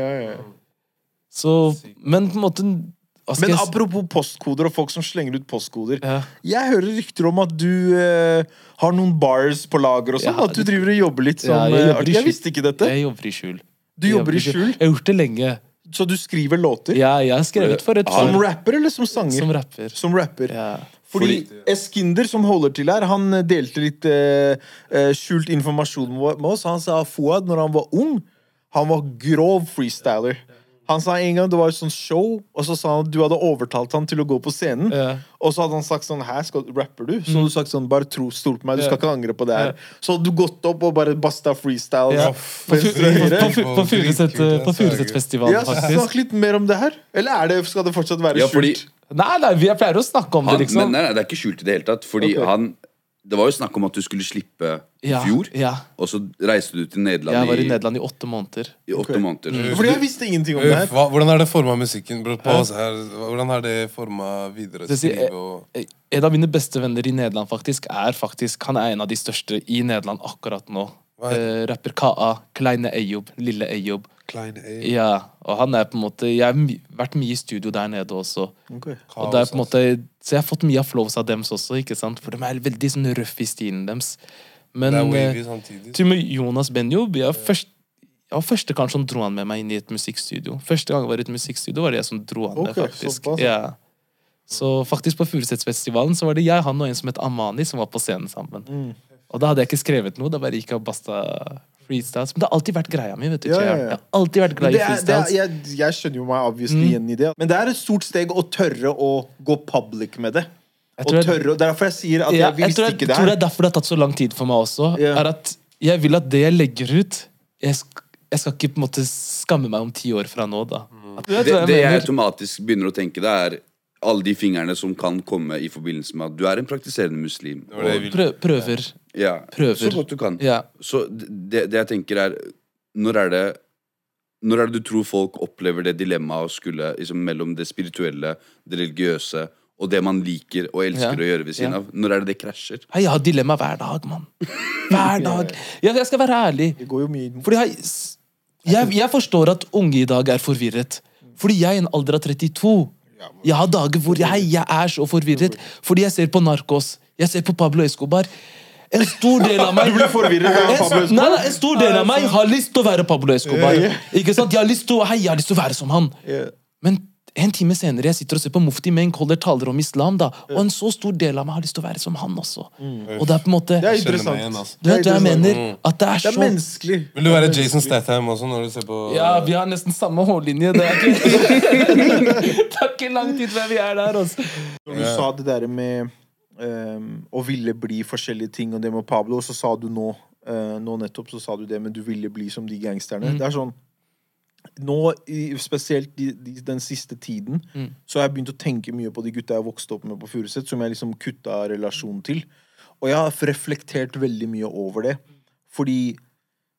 Speaker 2: Så, men på en måte
Speaker 3: Men apropos postkoder og folk som slenger ut postkoder.
Speaker 2: Ja.
Speaker 3: Jeg hører rykter om at du eh, har noen bars på lager og sånn.
Speaker 2: Ja,
Speaker 3: at du driver og jobber litt som
Speaker 2: Ja, jeg
Speaker 3: eh,
Speaker 2: jobber.
Speaker 3: Jeg visste ikke dette.
Speaker 2: Jeg jobber i skjul.
Speaker 3: Du
Speaker 2: Jeg
Speaker 3: jobber i skjul,
Speaker 2: Jeg har gjort det lenge.
Speaker 3: så du skriver låter?
Speaker 2: Ja, jeg har skrevet for et
Speaker 3: Som rapper eller som sanger?
Speaker 2: som rapper.
Speaker 3: Som rapper.
Speaker 2: Ja.
Speaker 3: Fordi Eskinder, som holder til her, han eh, delte litt eh, eh, skjult informasjon med oss. Han sa Fouad, når han var ung, han var grov freestyler. Han sa en gang det var et sånt show, og så sa han at du hadde overtalt han til å gå på scenen.
Speaker 2: Ja.
Speaker 3: Og så hadde han sagt sånn Her skal, rapper du? Så hadde du sagt sånn Bare tro, stol på meg, du skal ikke angre på det her.
Speaker 2: Ja.
Speaker 3: Så hadde du gått opp og bare basta freestyle.
Speaker 2: Ja.
Speaker 3: På
Speaker 2: På, på, på, på Furuset- på Furusetfestivalen,
Speaker 3: Ja, Snakk
Speaker 2: faktisk.
Speaker 3: litt mer om det her. Eller er det, skal det fortsatt være
Speaker 1: Ja, fordi
Speaker 3: skjult?
Speaker 2: Nei, nei, vi pleier å snakke om
Speaker 1: han,
Speaker 2: det, liksom.
Speaker 1: men nei, nei, det er ikke skjult i det hele tatt. Fordi
Speaker 3: okay.
Speaker 1: han Det var jo snakk om at du skulle slippe i
Speaker 2: Ja,
Speaker 1: fjor.
Speaker 2: ja.
Speaker 1: Og så reiste du til Nederland
Speaker 2: Jeg var i Nederland i åtte måneder.
Speaker 1: i åtte måneder.
Speaker 3: Fordi jeg visste ingenting om det her.
Speaker 4: Hva, hvordan er det forma musikken? Bro, her. Hvordan er det forma videre?
Speaker 2: Det sier-
Speaker 4: Skrive og
Speaker 2: En av mine beste venner i Nederland faktisk er faktisk Han er en av de største i Nederland akkurat nå. Eh, rapper KA. Kleine Eyob. Lille
Speaker 4: A.
Speaker 2: Ja, og han er på en måte Jeg har vært mye i studio der nede også.
Speaker 3: Ok.
Speaker 2: Og det er på en måte Så jeg har fått mye av flows av dems også, ikke sant? For de er veldig sånn røff i stilen deres. Men
Speaker 4: Det
Speaker 2: eh, til og med Jonas Benjob jeg, først, jeg var første kanskje som dro han med meg inn i et musikkstudio. Første gang jeg var i et musikkstudio, var det jeg som dro han med,
Speaker 3: Ok,
Speaker 2: faktisk.
Speaker 3: Så,
Speaker 2: Ja. Så faktisk på Furusethsfestivalen så var det jeg, han og en som het Amani, som var på scenen sammen.
Speaker 3: Mm.
Speaker 2: Og da hadde jeg ikke skrevet noe, da bare gikk jeg og basta freestyles. Men det har alltid vært greia mi, vet du.
Speaker 3: Ja, ja, ja.
Speaker 2: Jeg har alltid vært glad i
Speaker 3: er,
Speaker 2: freestyles.
Speaker 3: er, jeg, jeg skjønner jo meg obviously
Speaker 2: Mm.
Speaker 3: igjen i det. Men det er et stort steg å tørre å gå public med det.
Speaker 2: Jeg
Speaker 3: Og
Speaker 2: jeg-
Speaker 3: tørre, og Derfor jeg sier at
Speaker 2: Ja,
Speaker 3: jeg visste
Speaker 2: jeg det
Speaker 3: her.
Speaker 2: jeg, tror det er derfor det har tatt så lang tid for meg også. Er at Jeg vil at det jeg legger ut Jeg, sk jeg skal ikke på en måte skamme meg om ti år fra nå, da. Mm.
Speaker 1: Det,
Speaker 2: hva jeg
Speaker 1: det jeg automatisk begynner å tenke, det er alle de fingrene som kan komme i forbindelse med at du er en praktiserende muslim.
Speaker 4: Det det jeg.
Speaker 2: Prø prøver.
Speaker 1: Ja,
Speaker 2: Prøver.
Speaker 1: Så godt du kan.
Speaker 2: Ja.
Speaker 1: Så det, det jeg tenker er Når er det Når er det du tror folk opplever det dilemmaet å skulle liksom, mellom det spirituelle, det religiøse og det man liker og elsker
Speaker 2: Ja.
Speaker 1: å gjøre ved siden
Speaker 2: Ja.
Speaker 1: av? Når er det det krasjer?
Speaker 2: Hei, Jeg har dilemma hver dag, mann. Hver dag. Jeg, jeg skal være ærlig.
Speaker 3: Det går jo mye
Speaker 2: Fordi jeg, jeg, jeg forstår at unge i dag er forvirret. Fordi jeg i en alder av 32 Jeg har dager hvor jeg, jeg er så forvirret. Fordi jeg ser på Narkos. Jeg ser på Pablo Escobar. En stor del av meg
Speaker 3: Du blir forvirret av Pablo Escobar?
Speaker 2: Nei, nei, en stor del av meg har lyst til å være Pablo Escobar. Ikke sant? Jeg har lyst til å, hei, jeg har lyst til å være som han. Men en time senere jeg sitter og ser på Mufti Menk holder taler om islam, da, og en så stor del av meg har lyst til å være som han også. Og det er på en måte
Speaker 3: Det er interessant.
Speaker 4: altså.
Speaker 2: Du vet hva jeg
Speaker 3: Det er
Speaker 2: mener? At det er
Speaker 3: Det er menneskelig.
Speaker 4: Vil du være Jason Statham også når du ser på
Speaker 2: Ja, vi har nesten samme hårlinje. Det er ikke, det er ikke lang tid før vi er der, altså.
Speaker 3: Når du sa det der med ehm, og ville bli forskjellige ting, og det med Pablo, og så sa du nå uh, Nå nettopp så sa du det men du ville bli som de gangsterne. Det er sånn Nå, i, spesielt i, de, den siste tiden, så har jeg begynt å tenke mye på de gutta jeg vokste opp med på Furuset, som jeg liksom kutta relasjonen til. Og jeg har reflektert veldig mye over det. Fordi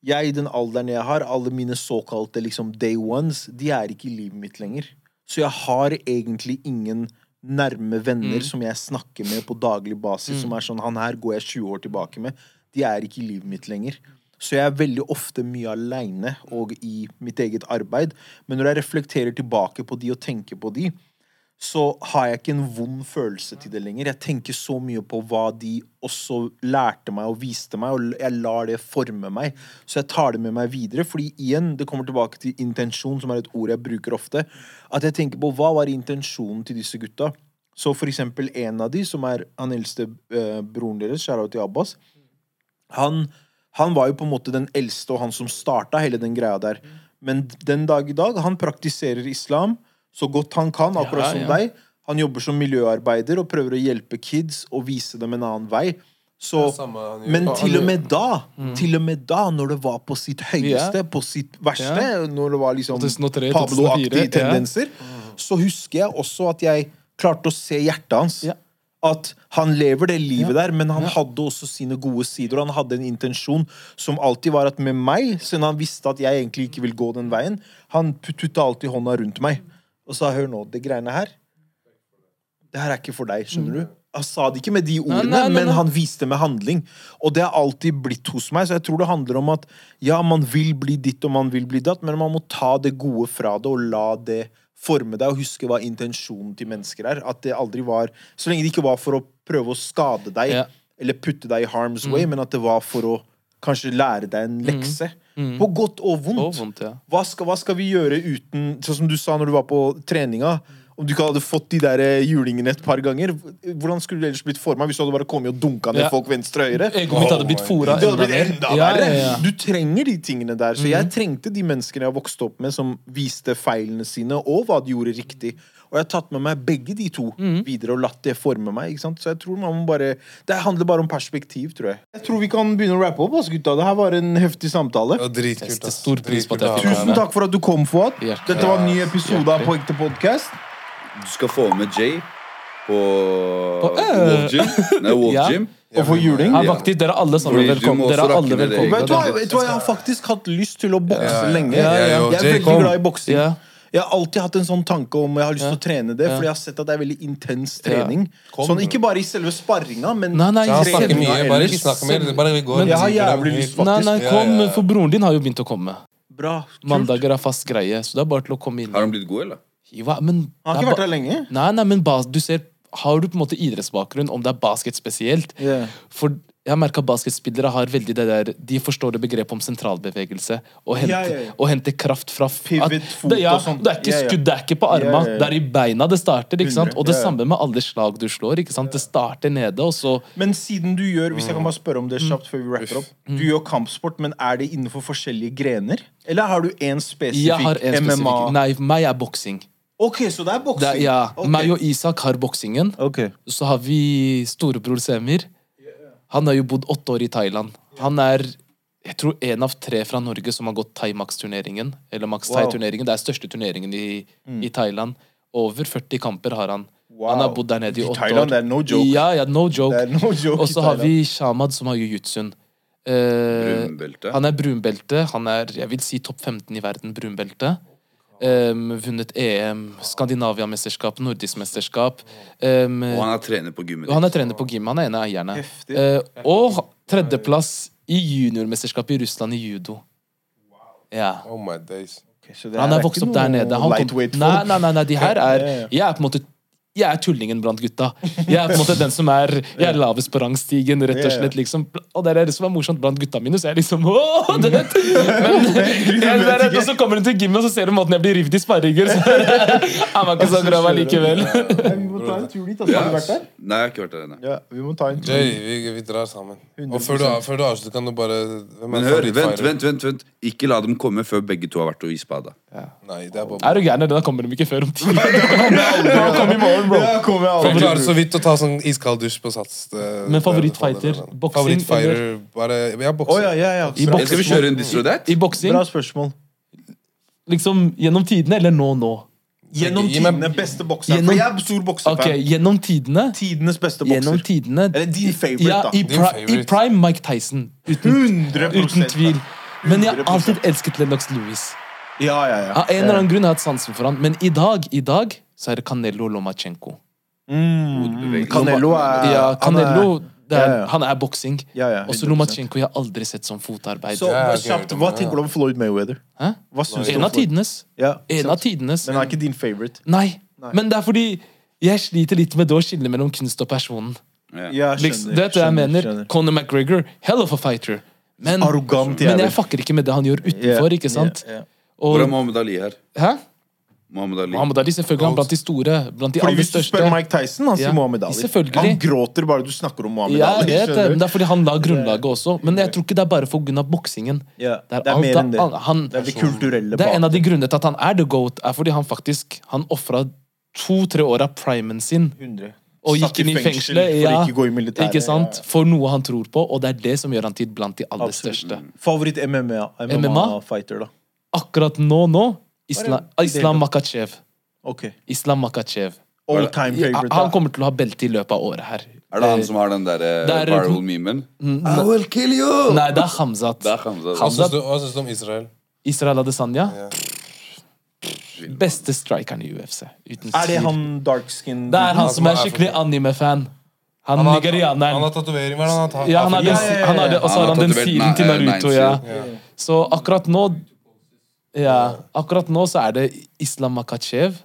Speaker 3: jeg, i den alderen jeg har, alle mine såkalte liksom day ones, de er ikke i livet mitt lenger. Så jeg har egentlig ingen nærme venner som jeg snakker med på daglig basis, som er sånn Han her går jeg 20 år tilbake med. De er ikke i livet mitt lenger. Så jeg er veldig ofte mye aleine og i mitt eget arbeid. Men når jeg reflekterer tilbake på de og tenker på de, så har jeg ikke en vond følelse til det lenger. Jeg tenker så mye på hva de også lærte meg og viste meg, og jeg lar det forme meg. Så jeg tar det med meg videre, fordi igjen, det kommer tilbake til intensjon, som er et ord jeg bruker ofte. At jeg tenker på hva var intensjonen til disse gutta? Så for eksempel en av de, som er han eldste eh, broren deres, Sharao til Abbas, han, han var jo på en måte den eldste, og han som starta hele den greia der. Men den dag i dag, han praktiserer islam så godt han kan, akkurat
Speaker 2: Ja,
Speaker 3: som
Speaker 2: ja.
Speaker 3: deg. Han jobber som miljøarbeider og prøver å hjelpe kids og vise dem en annen vei. Så,
Speaker 4: samme
Speaker 3: men til og med da, til og med da, når det var på sitt høyeste, på sitt verste, når det var liksom Pablo-aktige
Speaker 2: 2004, ja.
Speaker 3: tendenser, så husker jeg også at jeg klarte å se hjertet hans. At han lever det livet der, men han hadde også sine gode sider. og Han hadde en intensjon som alltid var at med meg, siden han visste at jeg egentlig ikke vil gå den veien, han putta alltid hånda rundt meg og sa hør nå, det greiene her det her er ikke for deg, skjønner du? Han sa det ikke med de ordene,
Speaker 2: nei, nei,
Speaker 3: men
Speaker 2: nei.
Speaker 3: han viste med handling. Og det har alltid blitt hos meg, så jeg tror det handler om at ja, man vil bli ditt og man vil bli datt, men man må ta det gode fra det og la det forme deg, og huske hva intensjonen til mennesker er. At det aldri var Så lenge det ikke var for å prøve å skade deg,
Speaker 2: Ja.
Speaker 3: eller putte deg i harm's way, men at det var for å kanskje lære deg en lekse. På godt og vondt.
Speaker 2: Og vondt, ja.
Speaker 3: Hva skal, hva skal vi gjøre uten Sånn som du sa når du var på treninga. Om du ikke hadde fått de der eh, julingene et par ganger, hvordan skulle du ellers blitt forma hvis du hadde bare kommet og dunka ned
Speaker 2: Ja.
Speaker 3: folk venstre og høyre?
Speaker 2: Egoet mitt hadde blitt fora enda
Speaker 3: blitt enda
Speaker 2: Ja,
Speaker 3: verre.
Speaker 2: ja, ja.
Speaker 3: Du trenger de tingene der. Så jeg trengte de menneskene jeg vokste opp med, som viste feilene sine, og hva de gjorde riktig. Og jeg har tatt med meg begge de to videre og latt det forme meg. ikke sant? Så jeg tror man må bare Det handler bare om perspektiv, tror jeg. Jeg tror vi kan begynne å rappe opp, ass, gutta. Det her var en heftig samtale.
Speaker 4: Det var dritkult. Ass.
Speaker 2: stor pris på
Speaker 4: deg.
Speaker 3: Tusen takk for at du kom,
Speaker 2: Fouad.
Speaker 3: Dette var en ny episode av På ekte podkast.
Speaker 1: Du skal få med Jay på,
Speaker 2: På- øh.
Speaker 1: Wolf Gym. Nei, Wolf
Speaker 2: Ja.
Speaker 1: Gym.
Speaker 3: Og for juling.
Speaker 2: Ja,
Speaker 1: Ja.
Speaker 2: faktisk, dere er alle sammen velkommen. Dere er alle
Speaker 1: det
Speaker 2: velkommen.
Speaker 3: Vet du, hva,
Speaker 1: Ja.
Speaker 3: Jeg har faktisk hatt lyst til å bokse lenge.
Speaker 2: Ja, ja,
Speaker 4: ja.
Speaker 3: Jeg er veldig glad i boksing. Jeg har alltid hatt en sånn tanke om jeg har lyst til å trene det, fordi jeg har sett at det er veldig intens trening. Sånn, Ikke bare i selve sparringa, men
Speaker 2: Nei, nei, jeg
Speaker 4: snakker mye. Bare ikke snakk mer. Bare vi går.
Speaker 2: Men
Speaker 3: jeg har jævlig lyst, faktisk.
Speaker 2: nei,
Speaker 4: nei,
Speaker 2: kom, for broren din har jo begynt å komme.
Speaker 3: Bra. Kult.
Speaker 2: Mandager er fast greie, så det er bare til å komme inn.
Speaker 1: Har han blitt god, eller?
Speaker 2: Ja, men,
Speaker 3: Han har ikke vært her lenge.
Speaker 2: Nei, nei, men bas, du ser Har du på en måte idrettsbakgrunn, om det er basket spesielt
Speaker 3: Ja.
Speaker 2: For jeg har merket at basketspillere har veldig det der De forstår det begrepet om sentralbevegelse. Og hente,
Speaker 3: Ja, ja, ja.
Speaker 2: Hente kraft fra
Speaker 3: Pivot, fot og sånt.
Speaker 2: Det er ikke skudd, det er ikke på arma. Det er i beina det starter. ikke sant? Og det samme med alle slag du slår. ikke sant? Det starter nede, og så
Speaker 3: Men siden du gjør Hvis jeg kan bare spørre om
Speaker 2: Mm.
Speaker 3: det kjapt før vi rapper opp Du gjør kampsport, men er det innenfor forskjellige grener? Eller har du én spesifikk MMA?
Speaker 2: Nei, meg er boksing.
Speaker 3: Ok, så det er boksing?
Speaker 2: Ja,
Speaker 3: Okay.
Speaker 2: Meg og Isak har boksingen.
Speaker 3: Okay.
Speaker 2: Så har vi storebror Semir. Han har jo bodd åtte år i Thailand. Han er jeg tror en av tre fra Norge som har gått Thai-Max-turneringen. Eller Max
Speaker 3: Wow. Mm.
Speaker 2: Thai-turneringen. Det er største turneringen i, i Thailand. Over 40 kamper har han.
Speaker 3: Wow.
Speaker 2: Han har bodd der nede i
Speaker 3: I
Speaker 2: åtte
Speaker 3: Thailand,
Speaker 2: år.
Speaker 3: det er no joke.
Speaker 2: Ja, ja, no joke.
Speaker 3: Det no joke
Speaker 2: Og så har vi Shamad, som har jiu-jitsuen. Eh,
Speaker 1: Brunbelte.
Speaker 2: han er brunbelte. Han er jeg vil si topp 15 i verden brunbelte. Um, vunnet EM, Skandinavia-mesterskap, nordisk mesterskap. Um,
Speaker 1: Og han er trener på gymmet
Speaker 2: han er trener på gym. Han er en av eierne. Eh, og tredjeplass i juniormesterskapet i Russland i judo. Ja.
Speaker 4: Oh my days.
Speaker 3: Okay, så det
Speaker 2: Han
Speaker 3: er,
Speaker 2: er vokst opp der nede. Han kom, nei, nei, nei, nei, de her er. Jeg er på en måte jeg er tullingen blant gutta. Jeg er på en måte den som er Jeg er lavest på rangstigen, rett og slett. liksom Og det er det som er morsomt blant gutta mine. Så jeg er liksom Åh, det vet. Men jeg, er Og så kommer hun til gymmet, og så ser hun måten jeg blir revet i sparringer. Så han var ikke så grav allikevel.
Speaker 3: Nei, Vi må ta en tur dit. Altså. Har du vært der?
Speaker 1: Nei, jeg har ikke vært der ennå.
Speaker 3: Ja, vi må ta en tur.
Speaker 4: Jay, vi, vi drar sammen. Og før du, før du avslutter, kan du bare
Speaker 1: Men hør, vent, vent, vent, vent. Ikke la dem komme før begge to har vært og isbada.
Speaker 4: Nei, det er bare
Speaker 2: Er du gæren? Da kommer de ikke før om ti
Speaker 4: klarer så vidt å ta sånn iskald dusj på sats.
Speaker 2: Men favorittfighter? Boksing,
Speaker 4: Favorittfighter, bare Ja, boksing.
Speaker 3: ja, ja, ja.
Speaker 2: I
Speaker 3: Bra,
Speaker 1: Skal vi kjøre en this?
Speaker 2: I boksing,
Speaker 3: Bra spørsmål.
Speaker 2: liksom gjennom tidene, eller nå nå?
Speaker 3: Gjennom tidene beste bokser.
Speaker 2: Gjennom-
Speaker 3: jeg er stor boksefan.
Speaker 2: Okay, gjennom tidene.
Speaker 3: Tidenes beste
Speaker 2: Gjennom tidene
Speaker 3: Eller din favorite,
Speaker 2: ja,
Speaker 3: da.
Speaker 2: i, pri,
Speaker 4: favorite.
Speaker 2: I prime Mike Tyson. Uten,
Speaker 3: 100
Speaker 2: uten tvil. Men jeg har alltid elsket Lennox Lewis.
Speaker 3: Ja, ja, ja.
Speaker 2: Av en eller annen grunn har jeg hatt sansen for han. Men i dag, i dag så er det Canelo Lomachenko.
Speaker 3: Mm, Canelo er
Speaker 2: Ja,
Speaker 3: han er-
Speaker 2: Canelo er,
Speaker 3: ja, ja.
Speaker 2: Han er boksing.
Speaker 3: Ja, ja,
Speaker 2: Og så
Speaker 3: 100%.
Speaker 2: Lomachenko jeg har aldri sett som fotarbeid.
Speaker 3: Så
Speaker 4: Ja,
Speaker 3: kjapt, Hva tenker du om Floyd Mayweather?
Speaker 2: Hæ? En
Speaker 3: om
Speaker 2: av tidenes.
Speaker 3: Ja,
Speaker 2: En av tidenes.
Speaker 3: Men han er ikke din favorite.
Speaker 2: Nei.
Speaker 3: Nei.
Speaker 2: Men det er fordi jeg sliter litt med det å skille mellom kunst og personen.
Speaker 1: Ja.
Speaker 3: Ja,
Speaker 2: Liksom,
Speaker 3: skjønner,
Speaker 2: det er det jeg
Speaker 3: skjønner,
Speaker 2: mener.
Speaker 3: skjønner.
Speaker 2: Conor McGregor, hell of a fighter. Men,
Speaker 3: Arrogant
Speaker 2: men jeg fucker ikke med det han gjør utenfor, ikke sant?
Speaker 3: Yeah, yeah.
Speaker 1: Og, Hvor er Mohammed Ali her?
Speaker 2: hæ?
Speaker 1: Mohammed Ali.
Speaker 2: Mohammed Ali selvfølgelig han blant de store. Blant de
Speaker 3: Fordi
Speaker 2: aller
Speaker 3: Hvis du spør Mike Tyson, han sier
Speaker 2: Ja,
Speaker 3: Mohammed Ali.
Speaker 2: selvfølgelig.
Speaker 3: Han gråter bare du snakker om Mohammed
Speaker 2: Ja,
Speaker 3: Ali.
Speaker 2: jeg vet det, men det er fordi han la grunnlaget også. Men jeg tror ikke det er bare for av boksingen.
Speaker 3: Ja,
Speaker 2: Det er,
Speaker 3: det er mer enn det.
Speaker 2: Han,
Speaker 3: Det er det kulturelle
Speaker 2: det er en av de grunnene til at han er the goat, er fordi han faktisk Han ofra to-tre år av primen sin
Speaker 3: 100.
Speaker 2: og gikk inn i
Speaker 3: fengsel
Speaker 2: fengselet.
Speaker 3: For
Speaker 2: Ja,
Speaker 3: ikke gå i militæret.
Speaker 2: ikke sant?
Speaker 3: Ja, ja.
Speaker 2: For noe han tror på, og det er det som gjør han til blant de aller
Speaker 3: Absolutt.
Speaker 2: største.
Speaker 3: Favoritt MMA, da?
Speaker 2: Akkurat nå, nå Islam, Islam Makachev.
Speaker 3: Okay.
Speaker 2: Islam Makachev.
Speaker 3: All time favorite.
Speaker 2: han kommer til å ha belte i løpet av året her.
Speaker 1: Er det han som har den derre
Speaker 2: er-
Speaker 1: viral-memen? I will kill you!
Speaker 2: Nei, det er Hamzat.
Speaker 1: Det er
Speaker 4: Hamzat. Du, hva syns du om Israel?
Speaker 2: Israel Adesanya.
Speaker 4: Ja.
Speaker 2: Beste strikeren i UFC. Uten
Speaker 3: Er det han dark skin?
Speaker 2: Det er han som er skikkelig anime-fan. Han,
Speaker 4: Han har, han
Speaker 2: nigerianeren.
Speaker 4: har tatovering. Hva er han har?
Speaker 2: Ja, han har den,
Speaker 3: Ja,
Speaker 2: han har det, og så har han den filen til
Speaker 1: eh,
Speaker 2: Naruto. Ja. Så akkurat nå Ja, akkurat nå så er det Islam Makachev.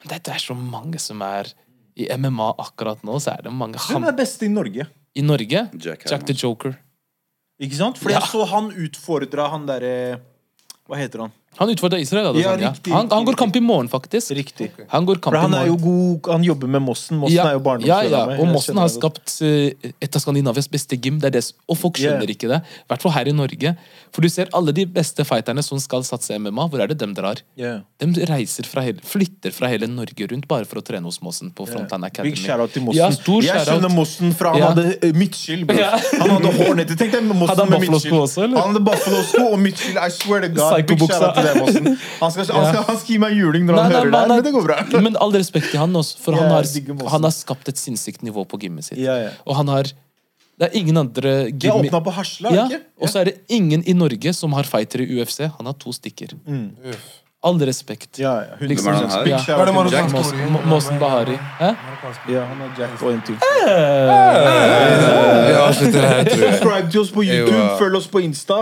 Speaker 2: Men det er så mange som er I MMA akkurat nå, så er det mange
Speaker 3: Hvem er best i Norge?
Speaker 2: I Norge
Speaker 1: Jack
Speaker 2: Jack the Joker.
Speaker 3: Ikke sant?
Speaker 2: Ja.
Speaker 3: jeg så han utfordra han derre Hva heter han?
Speaker 2: Han utfordra Israel. Adesanya.
Speaker 3: Ja, riktig,
Speaker 2: han, han går kamp i morgen, faktisk.
Speaker 3: Riktig.
Speaker 2: Han går kamp
Speaker 3: For han er jo god Han jobber med Mossen. Mossen
Speaker 2: Ja,
Speaker 3: er jo
Speaker 2: ja, ja, og Mossen har skapt uh, et av Skandinavias beste gym. Det er det, og folk skjønner
Speaker 3: Yeah.
Speaker 2: ikke det. I hvert fall her i Norge. For du ser alle de beste fighterne som skal satse MMA, hvor er det dem drar?
Speaker 3: Yeah.
Speaker 2: De reiser fra hele, flytter fra hele Norge rundt bare for å trene hos Mossen på Frontline Academy.
Speaker 3: Big shout-out til Mossen.
Speaker 2: Ja, stor
Speaker 3: jeg skjønner Mossen, fra han hadde eh, midtskill. Han hadde hårnette. Tenk deg Mossen med midtskill. Han hadde Buffalo-sko og midtskill. I swear to God. Big
Speaker 2: Psycho-buksa.
Speaker 3: Han skal, han, skal, han skal gi meg juling når
Speaker 2: Nei,
Speaker 3: han
Speaker 2: nei,
Speaker 3: hører
Speaker 2: nei,
Speaker 3: det,
Speaker 2: nei.
Speaker 3: men det går bra.
Speaker 2: Men all respekt til han også, for han har, han har skapt et sinnssykt nivå på gymmet sitt.
Speaker 3: Ja, ja.
Speaker 2: Og han har Det er ingen andre
Speaker 3: De
Speaker 2: gym
Speaker 3: har åpna på Hasla,
Speaker 2: ja,
Speaker 3: ikke?
Speaker 2: Og så er det ingen i Norge som har fightere i UFC. Han har to stykker.
Speaker 4: Uff.
Speaker 2: All respekt.
Speaker 3: Ja, ja.
Speaker 2: Liksom,
Speaker 1: Hvem er han her?
Speaker 2: Ja.
Speaker 4: Hva er det Måsen
Speaker 3: Jack.
Speaker 2: Mosen, Bahari. Hæ?
Speaker 3: Ja, han er Jack og en til.
Speaker 4: Vi avslutter her, tror jeg.
Speaker 3: Subscribe til oss på YouTube, følg oss på Insta.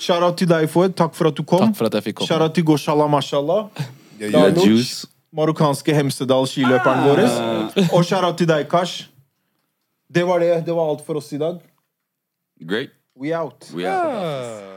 Speaker 3: Shout-out til deg, Fouad. Takk for at du kom.
Speaker 2: Takk for at jeg fikk komme.
Speaker 3: Shout-out til Goshala Mashallah.
Speaker 4: Ja,
Speaker 1: Ja, juice.
Speaker 3: marokkanske Hemsedal-skiløperen vår. Og shout-out til deg, Kash. Det var det. Det var alt for oss i dag.
Speaker 1: Great.
Speaker 3: We out.
Speaker 1: We out.
Speaker 4: ja.